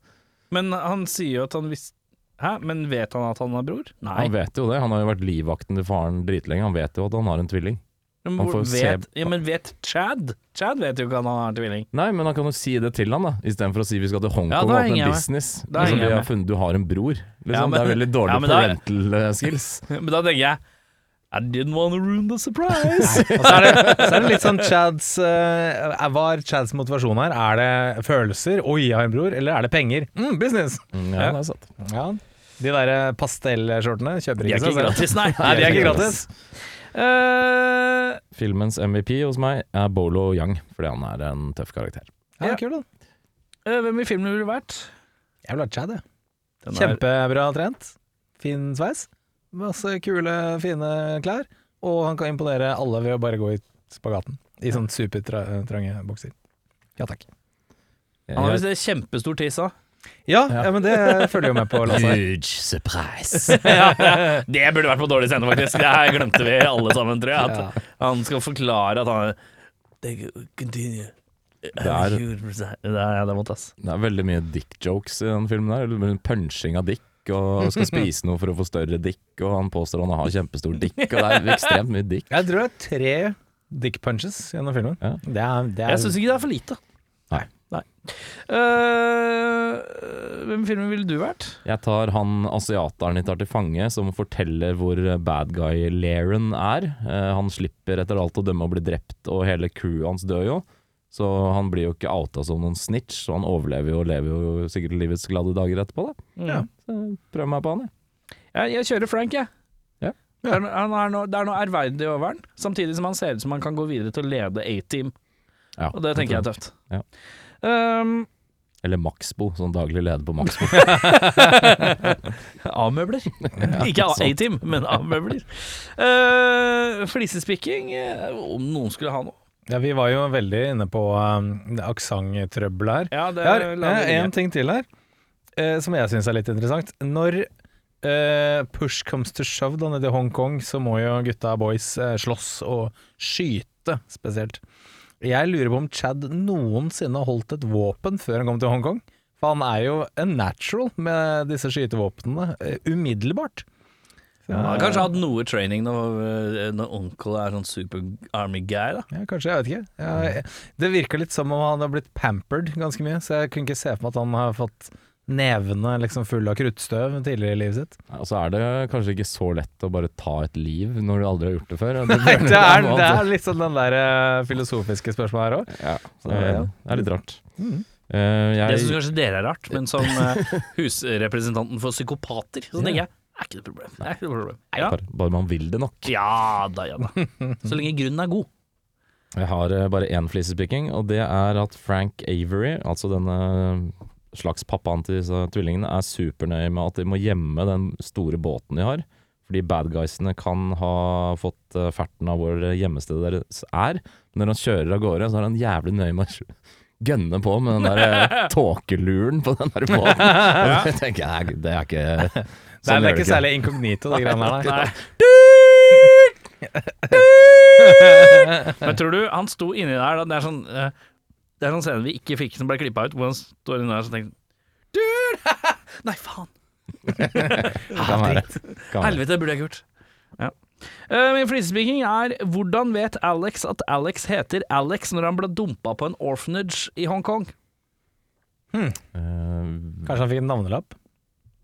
Men han sier jo at han visste Hæ? Men vet han at han har bror? Nei. Han vet jo det, han har jo vært livvakten til faren dritlenge. Han vet jo at han har en tvilling. Men, får se- vet, ja, men vet Chad? Chad vet jo ikke at han har en tvilling. Nei, men han kan jo si det til han da istedenfor å si vi skal til Hongkong Ja, og åpne en business. Jeg har funnet, du har en bror. Liksom. Ja, men- det er veldig dårlig Ja, da- parental eh, skills. [laughs] Men da tenker jeg I didn't want to ruin the surprise. Nei, så er, det, så er det litt sånn Chads uh, Hva er Chads motivasjon her? Er det følelser? Oi, jeg har en bror. Eller er det penger? Mm, business! Mm, ja, det er sant. Ja. De der eh, pastellskjortene kjøper De er ikke seg selv. gratis, nei. [laughs] Nei, de er ikke gratis. Uh, Filmens MVP hos meg er Bolo Young, fordi han er en tøff karakter. Ja, kul, da. eh, hvem i filmen ville du vært? Jeg vil ha Chad, jeg. Kjempebra trent. Fin sveis. Masse kule, fine klær. Og han kan imponere alle ved å bare gå i spagaten. I sånn supertrange bokser. Ja takk. Han har visst en kjempestor tiss òg. Ja, ja. men det følger jo med på [laughs] Lasse. Huge surprise. ja, [laughs] ja. Det burde vært på dårlig scene, faktisk. Det her glemte vi alle sammen, tror jeg. At Ja. han skal forklare at han continue. Det er- det er, ja, det er vondt, ass. Det er veldig mye dick jokes i den filmen der. eller Punching av dick, og skal [laughs] spise noe for å få større dick, og han påstår han har kjempestor dick, og det er ekstremt mye dick. Jeg tror det er tre dick punches gjennom filmen. Ja. Det er, det er Jeg syns ikke det er for lite. Nei. Nei. Uh, hvem filmen ville du vært? Jeg tar han asiateren de tar til fange, som forteller hvor bad guy Laren er. Uh, han slipper etter alt å dømme å bli drept, og hele crewet hans dør jo. Så han blir jo ikke outa som noen snitch, så han overlever jo og lever jo sikkert livets glade dager etterpå, da. Ja. Så prøv meg på han, jeg. Jeg, jeg kjører Frank, jeg. Ja. Det, er, han er noe, det er noe ærverdig over han, samtidig som han ser ut som han kan gå videre til å lede A-team. Ja, Og det tenker jeg er tøft. Ja. Um, Eller Maxbo, sånn daglig leder på Maxbo. [laughs] A-møbler. Ikke A-team, men A-møbler. Uh, flisespikking, eh, om noen skulle ha noe. Ja, vi var jo veldig inne på um, aksenttrøbbel her. Ja, det Jeg har en ting til her, eh, som jeg syns er litt interessant. Når eh, push comes to shove da nede i Hongkong, så må jo gutta boys eh, slåss og skyte spesielt. Jeg lurer på om Chad noensinne holdt et våpen før han kom til Hongkong. For han er jo en natural med disse skytevåpnene, eh, umiddelbart. Han har kanskje hatt noe training når, eh, når onkel er sånn super army guy, da. Ja, kanskje, jeg vet ikke. Jeg, det virker litt som om han har blitt pampered ganske mye, så jeg kunne ikke se for meg at han har fått nevene liksom fulle av kruttstøv tidligere i livet sitt. Og så er det kanskje ikke så lett å bare ta et liv når du aldri har gjort det før. [laughs] Det, Nei, det er, det er litt sånn den der eh, filosofiske spørsmålet her òg. Ja, så det, Ja. det er litt rart. Mm. Eh, Det jeg, syns kanskje dere er rart, men som [laughs] husrepresentanten for psykopater, så tenker jeg er ikke noe problem. Det er ikke noe problem. Ja. bare, bare man vil det nok. ja da, ja da. [laughs] Så lenge grunnen er god. Jeg har eh, bare én flisespikking, og det er at Frank Avery, altså denne slags pappaen til disse tvillingene, er supernøye med at de må gjemme den store båten de har. Fordi bad guysene kan ha fått eh, ferten av hvor gjemmestedet deres er. Men når han kjører av gårde, så er han jævlig nøye med å [laughs] gønne på med den der eh, [laughs] tåkeluren på den der båten. Og det tenker jeg, det er ikke sånn er, det er ikke særlig inkognito, de greiene der. nei. Men tror du han sto inni der da, Det er sånn eh, Det er sånn scene vi ikke fikk som ble klippa ut, hvor han står inni der og tenker Dude! [laughs] Nei, faen. Kan være. Kan være. Helvete, det burde jeg ikke gjort. Ja. Uh, min flisespiking er hvordan vet Alex at Alex heter Alex når han ble dumpa på en orphanage i Hongkong? Eh, Kanskje han fikk en navnelapp?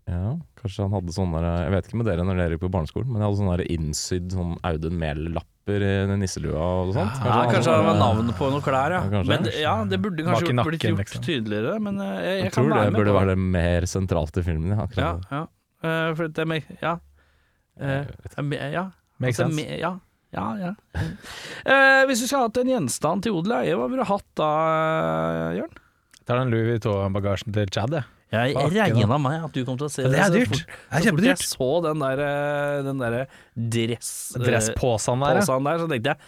Ja, kanskje han hadde sånne Jeg vet ikke med dere når dere gikk på barneskolen, men jeg hadde sånne der innsydd sånn Audun Mehl-lapper i nisselua og sånt. Ja, kanskje han var navnet på noen klær, ja. Ja. Men ja, det burde kanskje nakken, blitt gjort liksom. tydeligere, men eh, jeg, jeg, Jeg kan tror det være burde være mer sentralt i filmen. Ja, Ja, ja. Uh, for det er meg, ja. Uh, me- ja. Makes Altså, sense. me- ja. Ja, ja. uh, [laughs] hvis du skulle hatt en gjenstand til odel og eie, hva ville du hatt da, Jørn? Tar den Louis Vuitton-bagasjen til Chad, jeg. Jeg regna meg at du kom til å se Det Det er dyrt. Det er Så fort kjempedyrt. jeg så den der, eh, den der dress... eh, Dresspåsen der, der, så tenkte jeg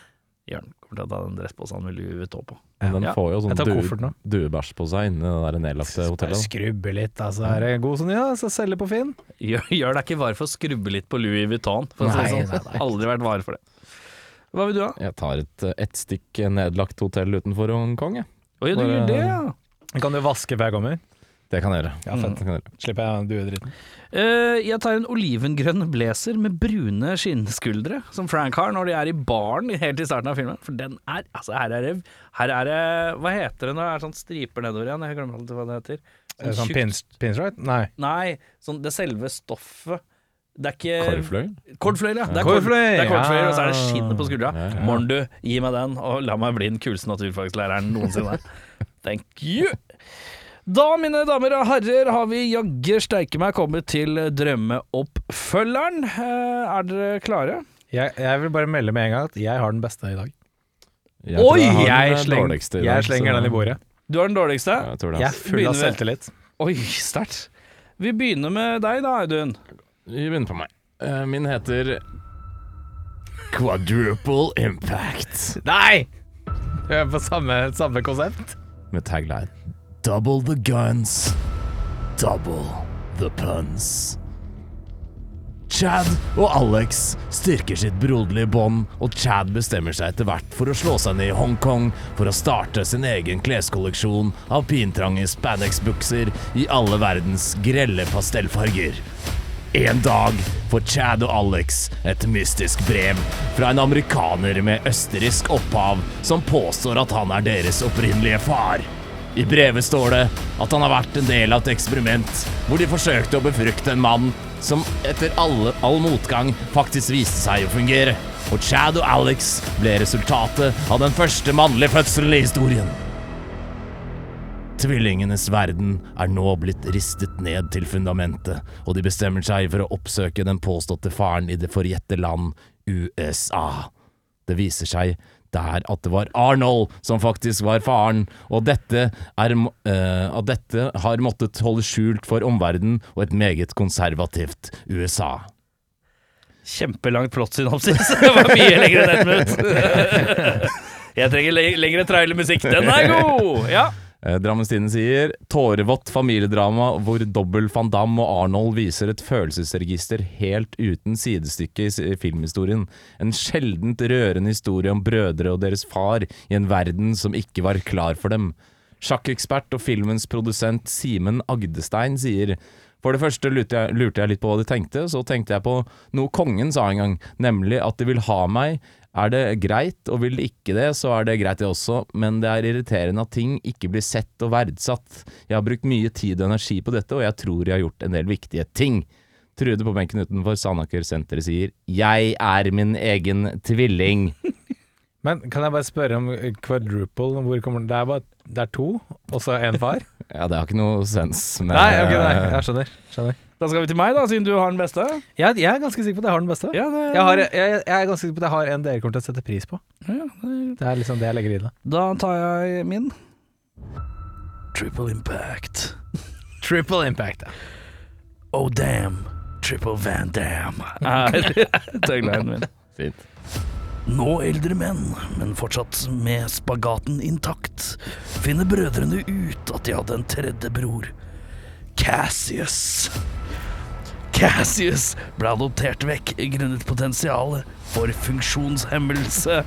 Jørn kommer til å ta den dresspåsen med Louis Vuitton på. Men den Ja. får jo sånn duebæsj på seg inni det der nedlagte hotellet. skrubbe litt, altså. Er det god sånn, ja, så selge på Finn. Gjør, gjør deg ikke var for å skrubbe litt på Louis Vuitton. For å si det sånn. nei, nei. Aldri vært var for det. Hva vil du ha? Jeg tar et, et stykk nedlagt hotell utenfor Hongkong, jeg. Oi, du Bare- gjør det, ja. Kan du vaske før jeg kommer. Det kan jeg gjøre. Ja, fett. Mm. kan jeg gjøre. Slipper jeg duedritten. Uh, jeg tar en olivengrønn blazer med brune skinnskuldre, som Frank har når de er i baren helt i starten av filmen. For den er Altså, her er det Her er det Hva heter det når det er sånn striper nedover igjen? Jeg glemmer alltid hva det heter. Sånn, Sånn pins, pinstripe? Nei. Nei, sånn det selve stoffet. Det er ikke? Kordfløyel, ja. Det er er kordfløyel, ja. og så er det skinnet på skuldra. Ja, ja. Morn, du, gi meg den, og la meg bli den kuleste naturfagslæreren noensinne. [laughs] Thank you. Da, mine damer og herrer, har vi jaggu steike meg kommet til drømmeoppfølgeren. Eh, er dere klare? Jeg, jeg vil bare melde med en gang at jeg har den beste i dag. Jeg Oi, jeg Jeg, sleng, i jeg slenger så- den i bordet. Du har den dårligste? Ja, jeg tror det. Jeg er full Begynner av selvtillit. Oi, sterkt. Vi begynner med deg da, Audun. Vi begynner på meg. Eh, Min heter Quadruple Impact. Nei! Vi er på samme, samme konsept. Med tagline Double the guns, double the puns. Chad og Alex styrker sitt broderlige bånd, og Chad bestemmer seg etter hvert for å slå seg ned i Hongkong for å starte sin egen kleskolleksjon av pintrange spandex-bukser i alle verdens grelle pastellfarger. En dag får Chad og Alex et mystisk brev fra en amerikaner med østerriksk opphav som påstår at han er deres opprinnelige far. I brevet står det at han har vært en del av et eksperiment hvor de forsøkte å befrukte en mann som etter alle, all motgang faktisk viste seg å fungere. Og Chad og Alex ble resultatet av den første mannlige fødselen i historien. Tvillingenes verden er nå blitt ristet ned til fundamentet, og de bestemmer seg for å oppsøke den påståtte faren i det forjette land USA. Det viser seg der at det var Arnold som faktisk var faren, og dette, er, må- eh, at dette har måttet holde skjult for omverdenen og et meget konservativt USA. Kjempelangt plottsynopsis. [laughs] Det var mye lenger enn ett minutt. [laughs] Jeg trenger le lengre trailermusikk. Den er god! Ja. Eh, Drammens Tidende sier tårevått familiedrama hvor dobbel van Damme og Arnold viser et følelsesregister helt uten sidestykke i filmhistorien. En sjeldent rørende historie om brødre og deres far i en verden som ikke var klar for dem. Sjakkekspert og filmens produsent Simen Agdestein sier for det første lurte jeg, lurte jeg litt på hva de tenkte, så tenkte jeg på noe kongen sa en gang, nemlig at de vil ha meg. Er det greit, og vil det ikke det, så er det greit det også, men det er irriterende at ting ikke blir sett og verdsatt. Jeg har brukt mye tid og energi på dette, og jeg tror jeg har gjort en del viktige ting. Trude på benken utenfor Sandaker senteret sier 'Jeg er min egen tvilling'. [laughs] Men kan jeg bare spørre om quadruple? Hvor kommer den? Det er bare det er to, og så én far? [laughs] Ja, det har ikke noe sens, men Nei, ok, nei, jeg skjønner. skjønner. Da skal vi til meg, da, siden du har den beste. Jeg, jeg er ganske sikker på at jeg har den beste. Ja, det, Jeg, har, jeg, jeg er ganske sikker på at jeg har en dere kommer til å sette pris på. Ja, det- Det er liksom det jeg legger i det. Da tar jeg min. Triple impact. Triple impact. ja. Oh damn, triple Van Dam [laughs] er taglinen min. Fint. Nå eldre menn, men fortsatt med spagaten intakt, finner brødrene ut at de hadde en tredje bror. Cassius. Cassius ble adoptert vekk grunnet potensialet for funksjonshemmelse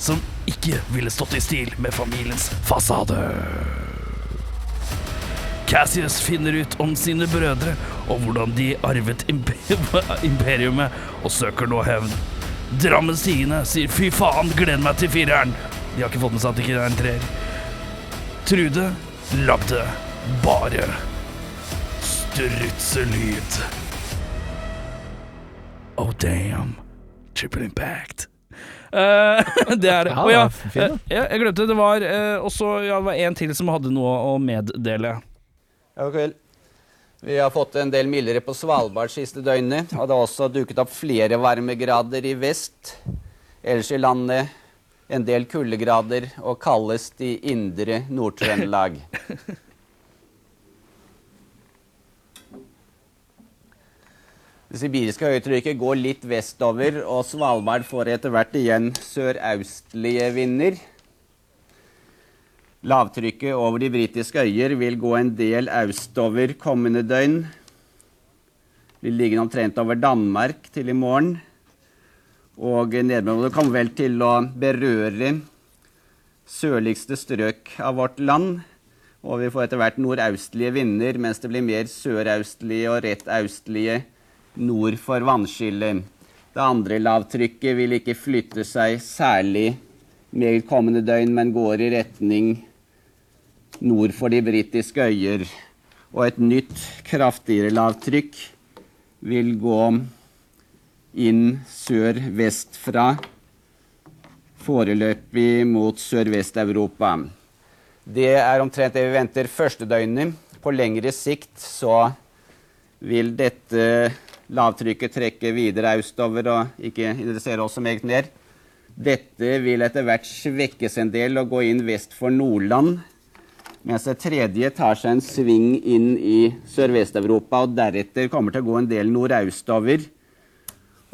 som ikke ville stått i stil med familiens fasade. Cassius finner ut om sine brødre og hvordan de arvet imperiumet, og søker nå hevn. Drammens Tidende sier 'fy faen, gleder meg til fireren'. De har ikke fått med seg at det ikke er en treer. Trude lagde bare strutselyd. Oh damn. Triple impact. Uh, [laughs] det er det. Ja, Å ja, eh, jeg glemte det var uh, også ja, det var en til som hadde noe å meddele. Ja, god kveld. Vi har fått en del mildere på Svalbard siste døgnet, og det har også dukket opp flere varmegrader i vest. Ellers i landet en del kuldegrader, og kaldest i indre Nord-Trøndelag. [laughs] Det sibiriske høytrykket går litt vestover, og Svalbard får etter hvert igjen sørøstlige vinder. Lavtrykket over de britiske øyer vil gå en del østover kommende døgn. Blir liggende omtrent over Danmark til i morgen. Og nedbøren kommer vel til å berøre sørligste strøk av vårt land. Og vi får etter hvert nordøstlige vinder, mens det blir mer sørøstlige og rett østlige nord for vannskillet. Det andre lavtrykket vil ikke flytte seg særlig med kommende døgn, men går i retning nord for de britiske øyer. Og et nytt, kraftigere lavtrykk vil gå inn sør-vest fra, foreløpig mot Sørvest-Europa. Det er omtrent det vi venter første døgnet. På lengre sikt så vil dette lavtrykket trekke videre østover og ikke interessere oss så meget mer. Dette vil etter hvert svekkes en del og gå inn vest for Nordland. Mens det tredje tar seg en sving inn i Sørvest-Europa og deretter kommer til å gå en del nordøstover.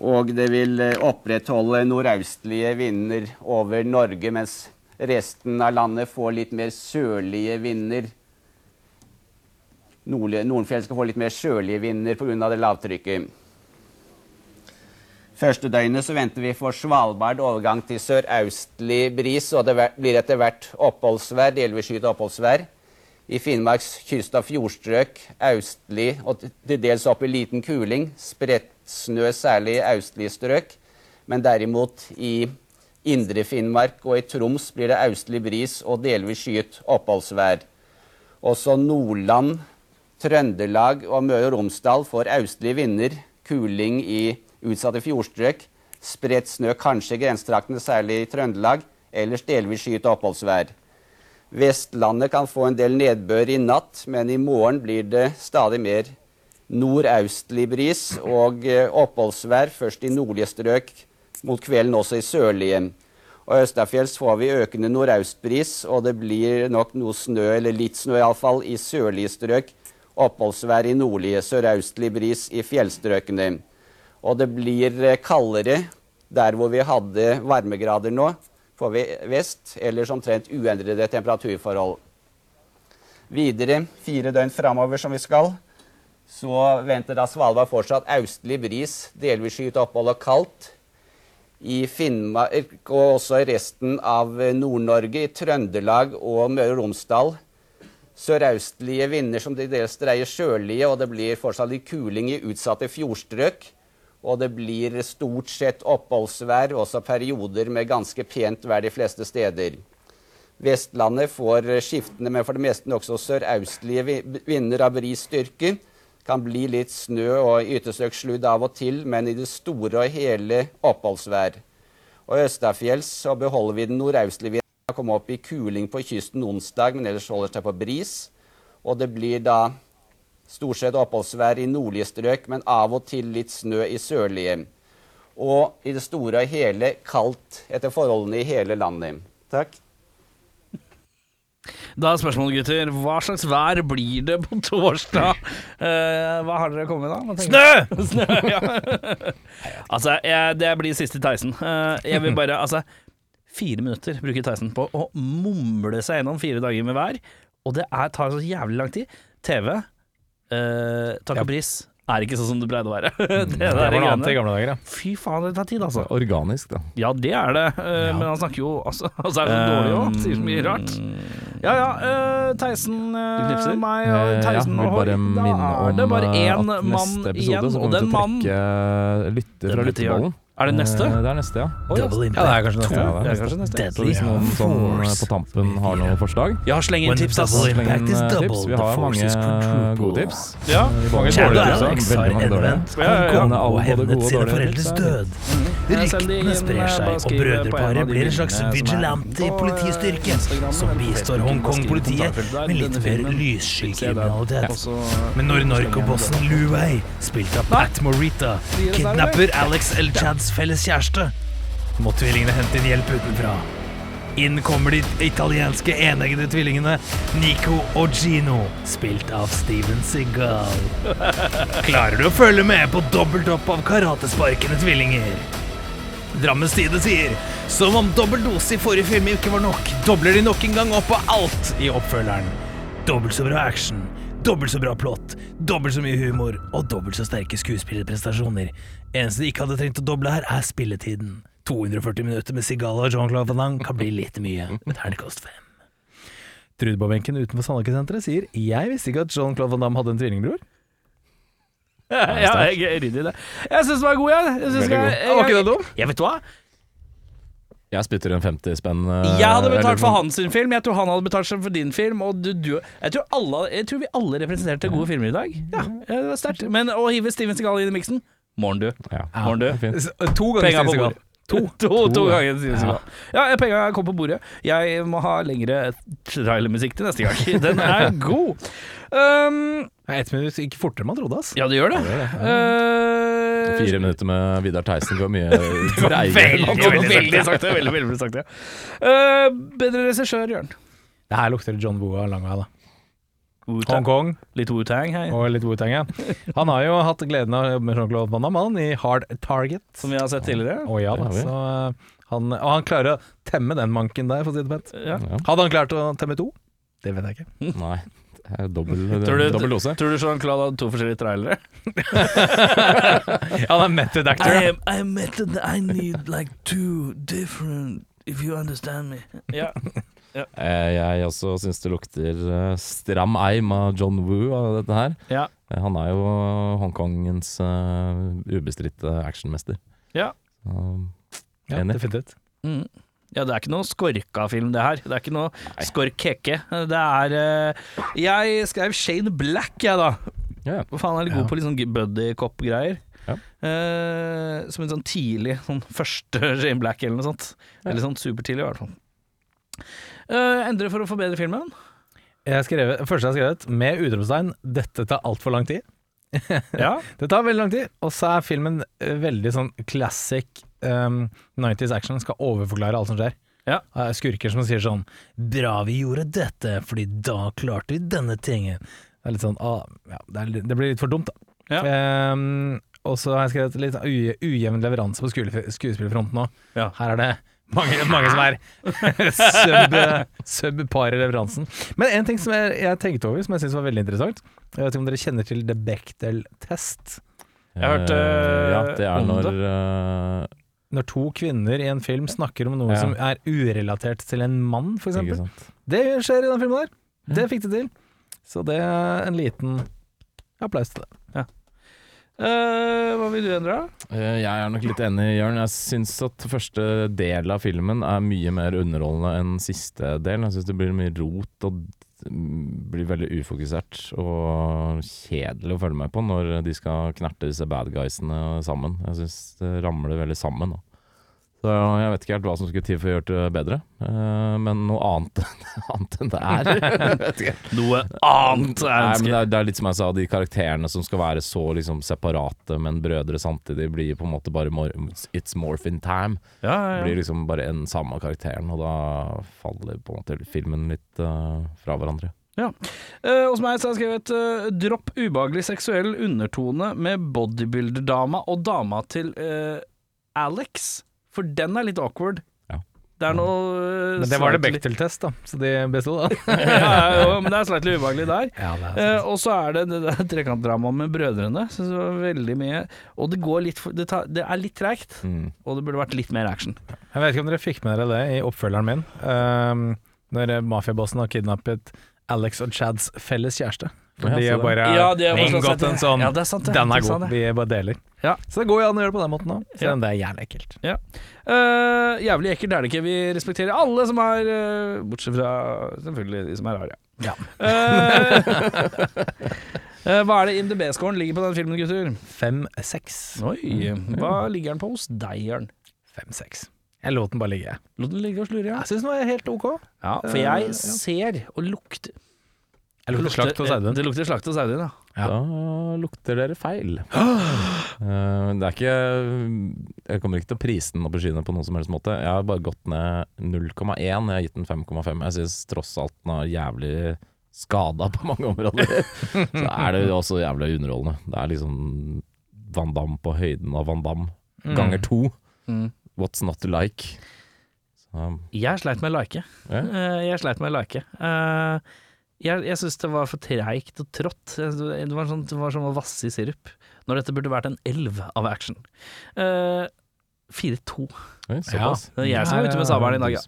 Og det vil eh, opprettholde nordøstlige vinder over Norge, mens resten av landet får litt mer sørlige vinder. Nordenfjell skal få litt mer sørlige vinder pga. det lavtrykket. Første døgnet så venter vi for Svalbard overgang til sørøstlig bris, og det blir etter hvert oppholdsvær, delvis skyet oppholdsvær. I Finnmarks kyst- og fjordstrøk østlig og til dels opp i liten kuling. Spredt snø, særlig i østlige strøk. Men derimot i indre Finnmark og i Troms blir det østlig bris og delvis skyet oppholdsvær. Også Nordland, Trøndelag og Møre og Romsdal får østlige vinder, kuling i utsatte fjordstrøk, spredt snø kanskje i grensetraktene, særlig i Trøndelag, ellers delvis skyet oppholdsvær. Vestlandet kan få en del nedbør i natt, men i morgen blir det stadig mer nordaustlig bris og eh, oppholdsvær, først i nordlige strøk, mot kvelden også i sørlige. Og Østafjells får vi økende nordaustbris, og det blir nok noe snø, eller litt snø iallfall, i sørlige strøk. Oppholdsvær i nordlige, sørøstlig bris i fjellstrøkene. Og det blir eh, kaldere der hvor vi hadde varmegrader nå, på vest, ellers omtrent uendrede temperaturforhold. Videre, fire døgn framover som vi skal, så venter da Svalbard fortsatt østlig bris, delvis skyet opphold og kaldt. I Finnmark og også i resten av Nord-Norge, i Trøndelag og Møre og Romsdal. Sørøstlige vinder som til dels dreier sjølige, og det blir fortsatt litt kuling i utsatte fjordstrøk. Og det blir stort sett oppholdsvær, også perioder med ganske pent vær de fleste steder. Vestlandet får skiftende, men for det meste nokså sørøstlige vi- vinder av bris styrke. Kan bli litt snø og ytterstrøk sludd av og til, men i det store og hele oppholdsvær. Og østafjells så beholder vi den nordøstlige Kommer opp i kuling på kysten onsdag, men ellers holder seg på bris. Og det blir da stort sett oppholdsvær i nordlige strøk, men av og til litt snø i sørlige. Og i det store og hele kaldt etter forholdene i hele landet. Takk. Da er spørsmålet, gutter, hva slags vær blir det på torsdag? [laughs] Eh, hva har dere kommet med, da? Snø! [laughs] Snø, ja. [laughs] altså, jeg, det blir siste Theisen. Eh, jeg vil bare, altså Fire minutter bruker Tyson på å mumle seg gjennom fire dager med vær, og det er, tar så jævlig lang tid. TV, eh, takk og pris, er ikke sånn som det pleide å være. [laughs] det, Det var noe annet i gamle dager, ja. Fy faen, det tar tid, altså. Organisk, da. Ja, det er det, eh, men han snakker jo altså, [laughs] altså er det så dårlig òg, sier så mye rart. Ja ja, uh, Theisen uh, meg og Tyson Theisen ja, vil og bare Hoi. Da minne er det om bare eh, én at mann neste igjen, episode så og kommer vi den til å mannen trekke lytter fra lytterbollen. Er det neste? Eh, Det er neste, ja. Oi, Double altså. impact. Ja, det er kanskje neste. Ja, Det er kanskje neste. Deadly. hvis noen sånn eh, på tampen har noen forslag Ja, sleng inn tips, ass. Sleng inn eh, tips. Vi har mange gode tips. Ja. Mange dårlige tips. Har Veldig mange dårlige. Ja, ja, ja. Og hevnet sine foreldres død. Ryktene sprer seg, og brødreparet blir en slags vigilante politistyrke som bistår Hongkong-politiet med litt mer lyssky kriminalitet. Men når narkobossen Lu Wei, spilt av Pat Morita, kidnapper Alex El Chads felles kjæreste, må tvillingene hente inn hjelp utenfra. Inn kommer de italienske eneggede tvillingene Nico og Gino, spilt av Steven Seagal. [laughs] Klarer du å følge med på dobbelt opp av karatesparkende tvillinger? Drammens Tide sier som om dobbel dose i forrige film ikke var nok, dobler de nok en gang opp på alt i oppfølgeren. Dobbelt så bra action, dobbelt så bra plott, dobbelt så mye humor og dobbelt så sterke skuespillerprestasjoner. Eneste de ikke hadde trengt å doble her, er spilletiden. 240 minutter med Sigala og Jean-Claude Van Damme kan bli litt mye. Terningkast fem. Strudborgbenken utenfor Sandhagesenteret sier 'Jeg visste ikke at Jean-Claude Van Damme hadde en tvillingbror'. [laughs] Ja, jeg er ryddig i det. Jeg syns den var god, jeg. jeg synes Veldig jeg, god. jeg, ikke det? Jeg vet du hva? Jeg spytter en 50 spenn. eh, Jeg hadde betalt for hans sin film, jeg tror han hadde betalt for din film. Og du, du, jeg, tror alle, jeg tror vi alle representerte gode filmer i dag. Ja, det var sterkt. Men å hive Steven Segal inn i miksen Morgen, du. Ja. Morgen, du. Fint. To ganger på Steven Segal. To, [laughs] To, to, to ganger Steven Segal. Ja, penga kom på bordet. Jeg må ha lengre trailermusikk til neste gang. [laughs] Den er god. Um, Ja, Ett minutt gikk fortere enn man trodde, ass. ja, det gjør det. Uh, Fire minutter med Vidar Theisen går mye [laughs] Veldig, veldig, veldig sakte. Veldig, veldig sakte. Uh, bedre regissør, Jørn. Det her lukter John Woo av lang vei, da. Hongkong Litt Wu-Tang her, og litt Wu-Tang, ja. Han har jo hatt gleden av å jobbe med Jean-Claude Van Damme han, i Hard Target. som vi har sett tidligere. Å ja da, Det har vi. så uh, han, Og han klarer å temme den manken der, for å si det pent. Ja. Ja. Hadde han klart å temme to? Det vet jeg ikke. Nei, dobbel, du, dobbel dose. tror du Jean-Claude hadde to forskjellige trailere? [laughs] Ja, han er method actor. I, am, I method, I need like two different, if you understand me. Ja. [laughs] Eh, Jeg også syns det lukter eh, stram eim av John Woo av dette her. Ja. Eh, Han er jo Hongkongens uh, ubestridte actionmester. Ja. Um, Ja, Enig. definitivt. Mm. Ja, det er ikke noe skorka-film, det her. Det er ikke noe skork-keke. Det er uh, Jeg skrev Shane Black, jeg, da. ja. Hvor faen er litt Ja. god på litt sånn buddy-cop-greier. Ja. Uh, som en sånn tidlig sånn første [laughs] Shane Black eller noe sånt. Eller sånn supertidlig, i hvert fall. Uh, endre for å forbedre filmen? Jeg skrevet, første jeg har skrevet, med utropstegn 'Dette tar altfor lang tid'. [laughs] Ja. Det tar veldig lang tid, og så er filmen eh, veldig sånn classic um, 90s action. Skal overforklare alt som skjer. Ja. Er Skurker som sier sånn 'Bra vi gjorde dette, fordi da klarte vi denne tingen'. Det er litt sånn ah, ja, det, er, det blir litt for dumt, da. Ja. Um, og så har jeg skrevet litt uje, ujevn leveranse på skuespil- skuespillerfronten òg. Ja. Her er det mange, mange som er sub, subpar i leveransen. Men en ting som jeg, jeg tenkte over, som jeg syns var veldig interessant Jeg vet ikke om dere kjenner til The Bechdel-test? Jeg har hørt, uh, Ja, det er om når det. Når to kvinner i en film snakker om noe Ja. som er urelatert til en mann, f.eks. Det skjer i den filmen der. Det fikk de til. Så det er en liten applaus til det. Eh, hva vil du endre, da? Eh, Jeg er nok litt enig, Jørn. Jeg syns at første del av filmen er mye mer underholdende enn siste del. Jeg syns det blir mye rot og blir veldig ufokusert og kjedelig å følge med på når de skal knerte disse bad guysene sammen. Jeg syns det ramler veldig sammen. Da. Så jeg vet ikke helt hva som skulle til for å gjøre det bedre, eh, men noe annet, [laughs] annet enn det er. Jeg. Noe annet er Nei, men det, er, det er litt som jeg sa, de karakterene som skal være så liksom separate, men brødre samtidig, blir på en måte bare more, It's morphin time. Ja, ja, Blir liksom bare en samme karakteren, og da faller på en måte filmen litt uh, fra hverandre. Eh, hos meg så har jeg skrevet eh, 'Dropp ubehagelig seksuell undertone med bodybuilder-dama og dama til eh, Alex', for den er litt awkward. Ja. Det er noe eh, Men det var det Bechdel-test, da, så de besto, da. ja, [laughs] ja, jo, men det er slightly ubehagelig der. Ja, Eh, og så er det det der trekantdramaet med brødrene. Synes det var veldig mye Og det går litt for Det, tar, det er litt treigt, Mm. og det burde vært litt mer action. Jeg vet ikke om dere fikk med dere det i oppfølgeren min, um, når mafiabossen har kidnappet Alex og Chads felles kjæreste. For de har bare Ja, de har inngått en sånn Ja, det er sant, det. Den er god, vi bare deler. Ja. Så det går jo an å gjøre det på den måten òg, selv Ja. om det er jævlig ekkelt. Ja. Uh, jævlig ekkelt er det ikke. Vi respekterer alle som er uh, Bortsett fra selvfølgelig de som er rare. Ja. Eh, [laughs] eh, hva er det IMDb-scoren ligger på den filmen, gutter? Fem-seks. Oi, hva ligger den på hos deg, Jørn? Fem-seks. Jeg lot den bare ligge. Lot den ligge og slure, ja. Jeg syns den var helt ok. ja. For Eh, jeg ja. ser og lukter Jeg lukter slakt og Audun. Det lukter slakt og Audun, ja. Ja. Da lukter dere feil. Uh, [gasps] det er ikke Jeg kommer ikke til å prise den opp i skyene på noen som helst måte. Jeg har bare gått ned 0,1. Jeg har gitt den 5,5. Jeg syns tross alt den er jævlig skada på mange områder. [laughs] Så er det også jævlig underholdende. Det er liksom Van Damme på høyden av Van Damme ganger to. Mm. What's not to like? Så, Jeg sleit med å like. Yeah. Eh, Jeg sleit med å like. Eh, Jeg, jeg syns det var for treigt og trått. Det var, sånn, det var som å vasse i sirup. Når dette burde vært en elv av action. Eh, 4-2. Oi, såpass. Det er jeg som er ute med sabelen i dag, ja.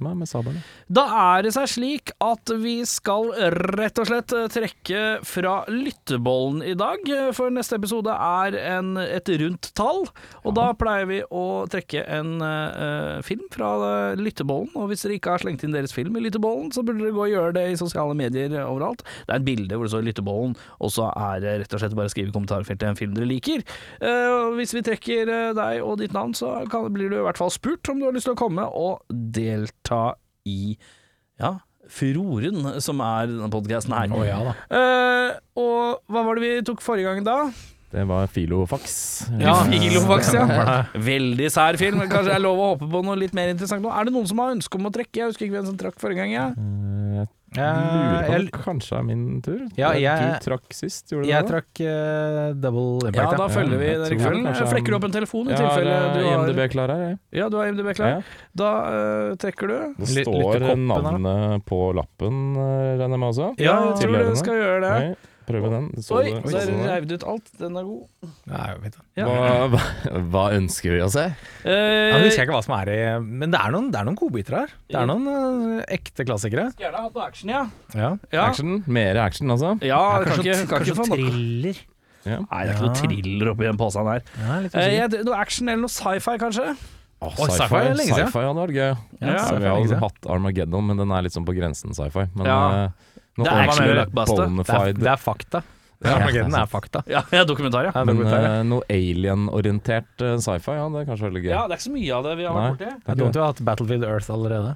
Da er det seg slik at vi skal rett og slett trekke fra lyttebollen i dag, for neste episode er en, et rundt tall. Og da pleier vi å trekke en uh, film fra eh, lyttebollen. Og hvis dere ikke har slengt inn deres film i lyttebollen, så burde dere gå og gjøre det i sosiale medier overalt. Det er et bilde hvor det står lyttebollen, og så er det rett og slett bare å skrive i kommentarfeltet en film dere liker. Uh, hvis vi trekker eh, deg og ditt navn, så kan, blir du i hvert fall spurt om du har lyst til å komme og delta i ja, furoren som er denne podkasten her. Å ja da. Eh, og hva var det vi tok forrige gang da? Det var Filofax. Ja, Filofax, [laughs] ja. Veldig sær film. Kanskje det er lov å håpe på noe litt mer interessant nå. Er det noen som har ønske om å trekke? Jeg husker ikke hvem som trakk forrige gang. Ja. Jeg lurer på om det kanskje er min tur. Ja, Du trakk sist, gjorde du Jeg det? trakk uh, double impact. Ja, da følger vi jeg den rekkefølgen. Flekker du opp en telefon i Ja, tilfelle du har IMDb klar her, jeg. Ja, du har IMDb klar. Ja. Da uh, trekker du. Det Litt- står navnet her, på lappen, eh, regner jeg med også. Ja, jeg tror du skal gjøre det. Oi, prøve den. Så Oi, så der det. reiv du ut alt. Den er god. Nei, jeg vet. Ja. Hva, hva, hva ønsker vi å se? Ja, Eh, nå husker ikke hva som er i Men det er noen, det er noen godbiter her. Det er noen uh, ekte klassikere. Skulle gjerne hatt noe action, ja. Ja. Ja, Action? Mer action, altså? ja kan kanskje kan kanskje, få thriller. Ja. Nei, det er ikke noe thriller oppi den posen her. Ja, Eh, noe action eller noe sci-fi, kanskje? Åh, Oi, sci-fi lenge siden. Sci-fi hadde vært gøy. Ja, vi har hatt Armageddon, men den er litt sånn på grensen sci-fi. Men Ja. eh, noe Det er er, bonafide det er fakta. Ja, Armageddon er er fakta. Ja, ja dokumentar, ja. Men uh, noe alien-orientert uh, sci-fi, ja, det er kanskje veldig gøy. Ja, det er ikke så mye av det vi har vært borti. Det er dumt vi har hatt Battlefield Earth allerede.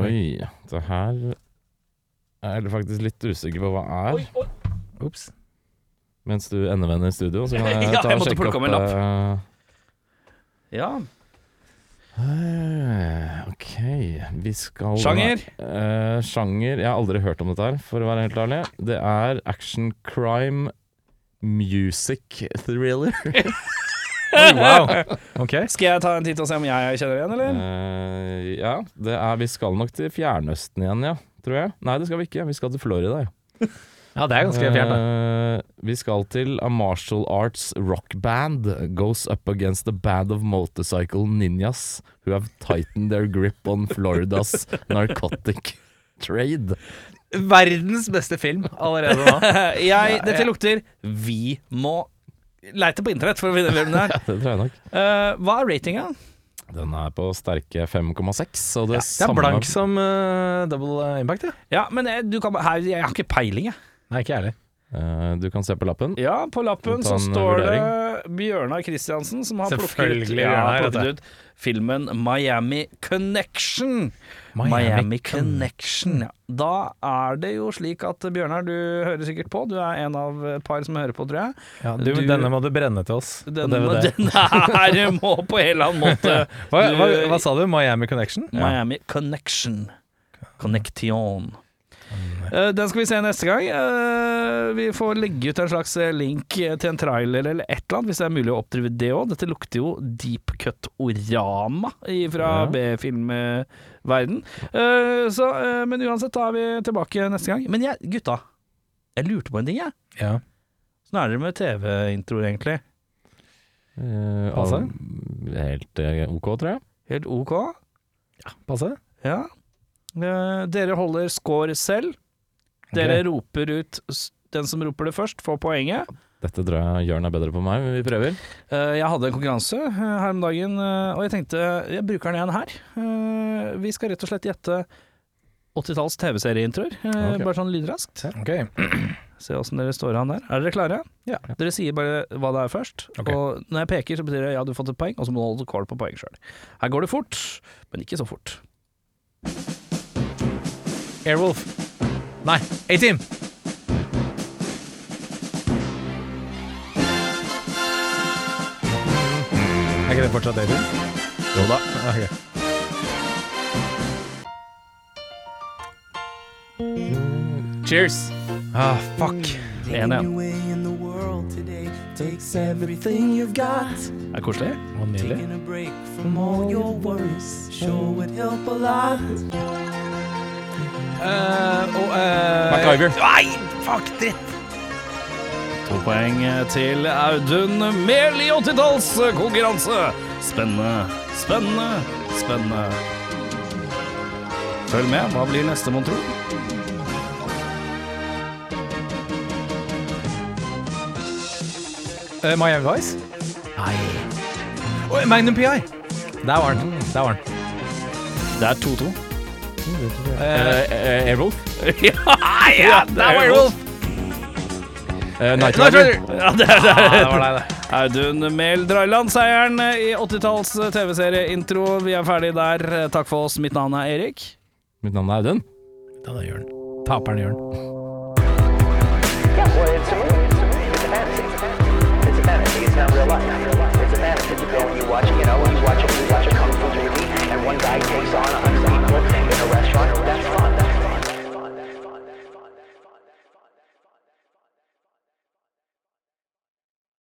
Oi, det her er jeg faktisk litt usikker på hva er. Oi, oi. Ops. Mens du endevender i studio, så kan [laughs] jeg Ja, jeg og måtte plukke opp en lapp. Uh, Ja. Eh, ok, vi skal Sjanger? Uh, sjanger Jeg har aldri hørt om dette her, for å være helt ærlig. Det er action crime music thriller. [laughs] oh, wow. Ok. Skal jeg ta en titt og se om jeg kjenner det igjen, eller? Uh, ja, det er Vi skal nok til Fjernøsten igjen, ja. Tror jeg. Nei, det skal vi ikke. Vi skal til Florida, ja. Ja, det er ganske fjernt, da. Eh, vi skal til A Martial Arts Rock Band Goes up against a band of motorcycle ninjas who have tightened their grip on Floridas narcotic trade. Verdens beste film allerede nå. [laughs] Jeg, dette lukter Vi må leite på internett for å finne hvem det er. Det tror jeg nok. Uh, hva er ratinga? Den er på sterke 5,6, Ja, det, Det er blank som uh, double impact, ja. Ja, men jeg, du kan, her, jeg har ikke peiling, jeg. Nei, ikke jeg heller. Eh, Du kan se på lappen. Ja, på lappen Ta så en står det. Bjørnar Kristiansen som har plukket, Selvfølgelig ja, Bjørnar, plukket ut filmen Miami Connection. Miami, Connection. Ja. Da er det jo slik at Bjørnar, du hører sikkert på. Du er en av et par som hører på, tror jeg. Ja, du, Du- denne må du brenne til oss. på Den, DVD. [laughs] denne her må på en eller annen måte [laughs] Hva, hva, hva sa du? Miami Connection? Miami Connection. Connection. Eh, den skal vi se neste gang. Eh, vi får legge ut en slags eh, link til en trailer eller et eller annet, hvis det er mulig å oppdrive det òg. Dette lukter jo deep cut-orama fra Ja. B-filmverden. Men uansett, da er vi tilbake neste gang. Men jeg, gutta, jeg lurte på en ting, jeg. Ja. Sånn er det med TV-introer, egentlig. Passe? Helt ok, tror jeg. Helt ok. Passe? Ja. Eh, dere holder score selv. Dere roper ut Den som roper det først, får poenget. Dette tror jeg Jørn er bedre på meg, men vi prøver. Eh, jeg hadde en konkurranse eh, her om dagen, og jeg tenkte jeg bruker den igjen her. Eh, vi skal rett og slett gjette 80-talls TV-serieintroer, okay. Bare sånn lydraskt. Okay. [clears throat] Se åssen dere står an der. Er dere klare? Ja. Dere sier bare hva det er først, Okay. og når jeg peker så betyr det ja, du har fått et poeng, og så må du holde kål på poeng sjøl. Her går det fort, men ikke så fort. Airwolf. Nei, A-Team. Er ikke det fortsatt A-Team? Jo da. Okay. Cheers! Ah, fuck. 1-1. Er det koselig? Og nydelig. Eh, og eh, MacGyver. Nei, fuck dritt! To poeng til Audun Mehl i 80-tallskonkurranse. Spennende, spennende, spennende. Følg med, hva blir neste, mon tro? Uh, Miami Vice? Nei. Oh, Magnum PI! Der var den. Der var den. Det er 2-2. Hansen? Airwolf? ja, det er Airwolf! Uh, Night Rider. Ja, det, det, det var deg, det. Audun Mehl Drailand, seieren i 80-talls TV-serieintro. Vi er ferdig der. Takk for oss. Mitt navn er Erik. Mitt navn er Audun. Mitt er er Jørn. Taperen Jørn. That's what it's a movie. It's a fantasy. It's a fantasy. It's not real life. It's a fantasy. You go and you watch, you know, you watch it, you watch a kung fu movie, and one guy takes on a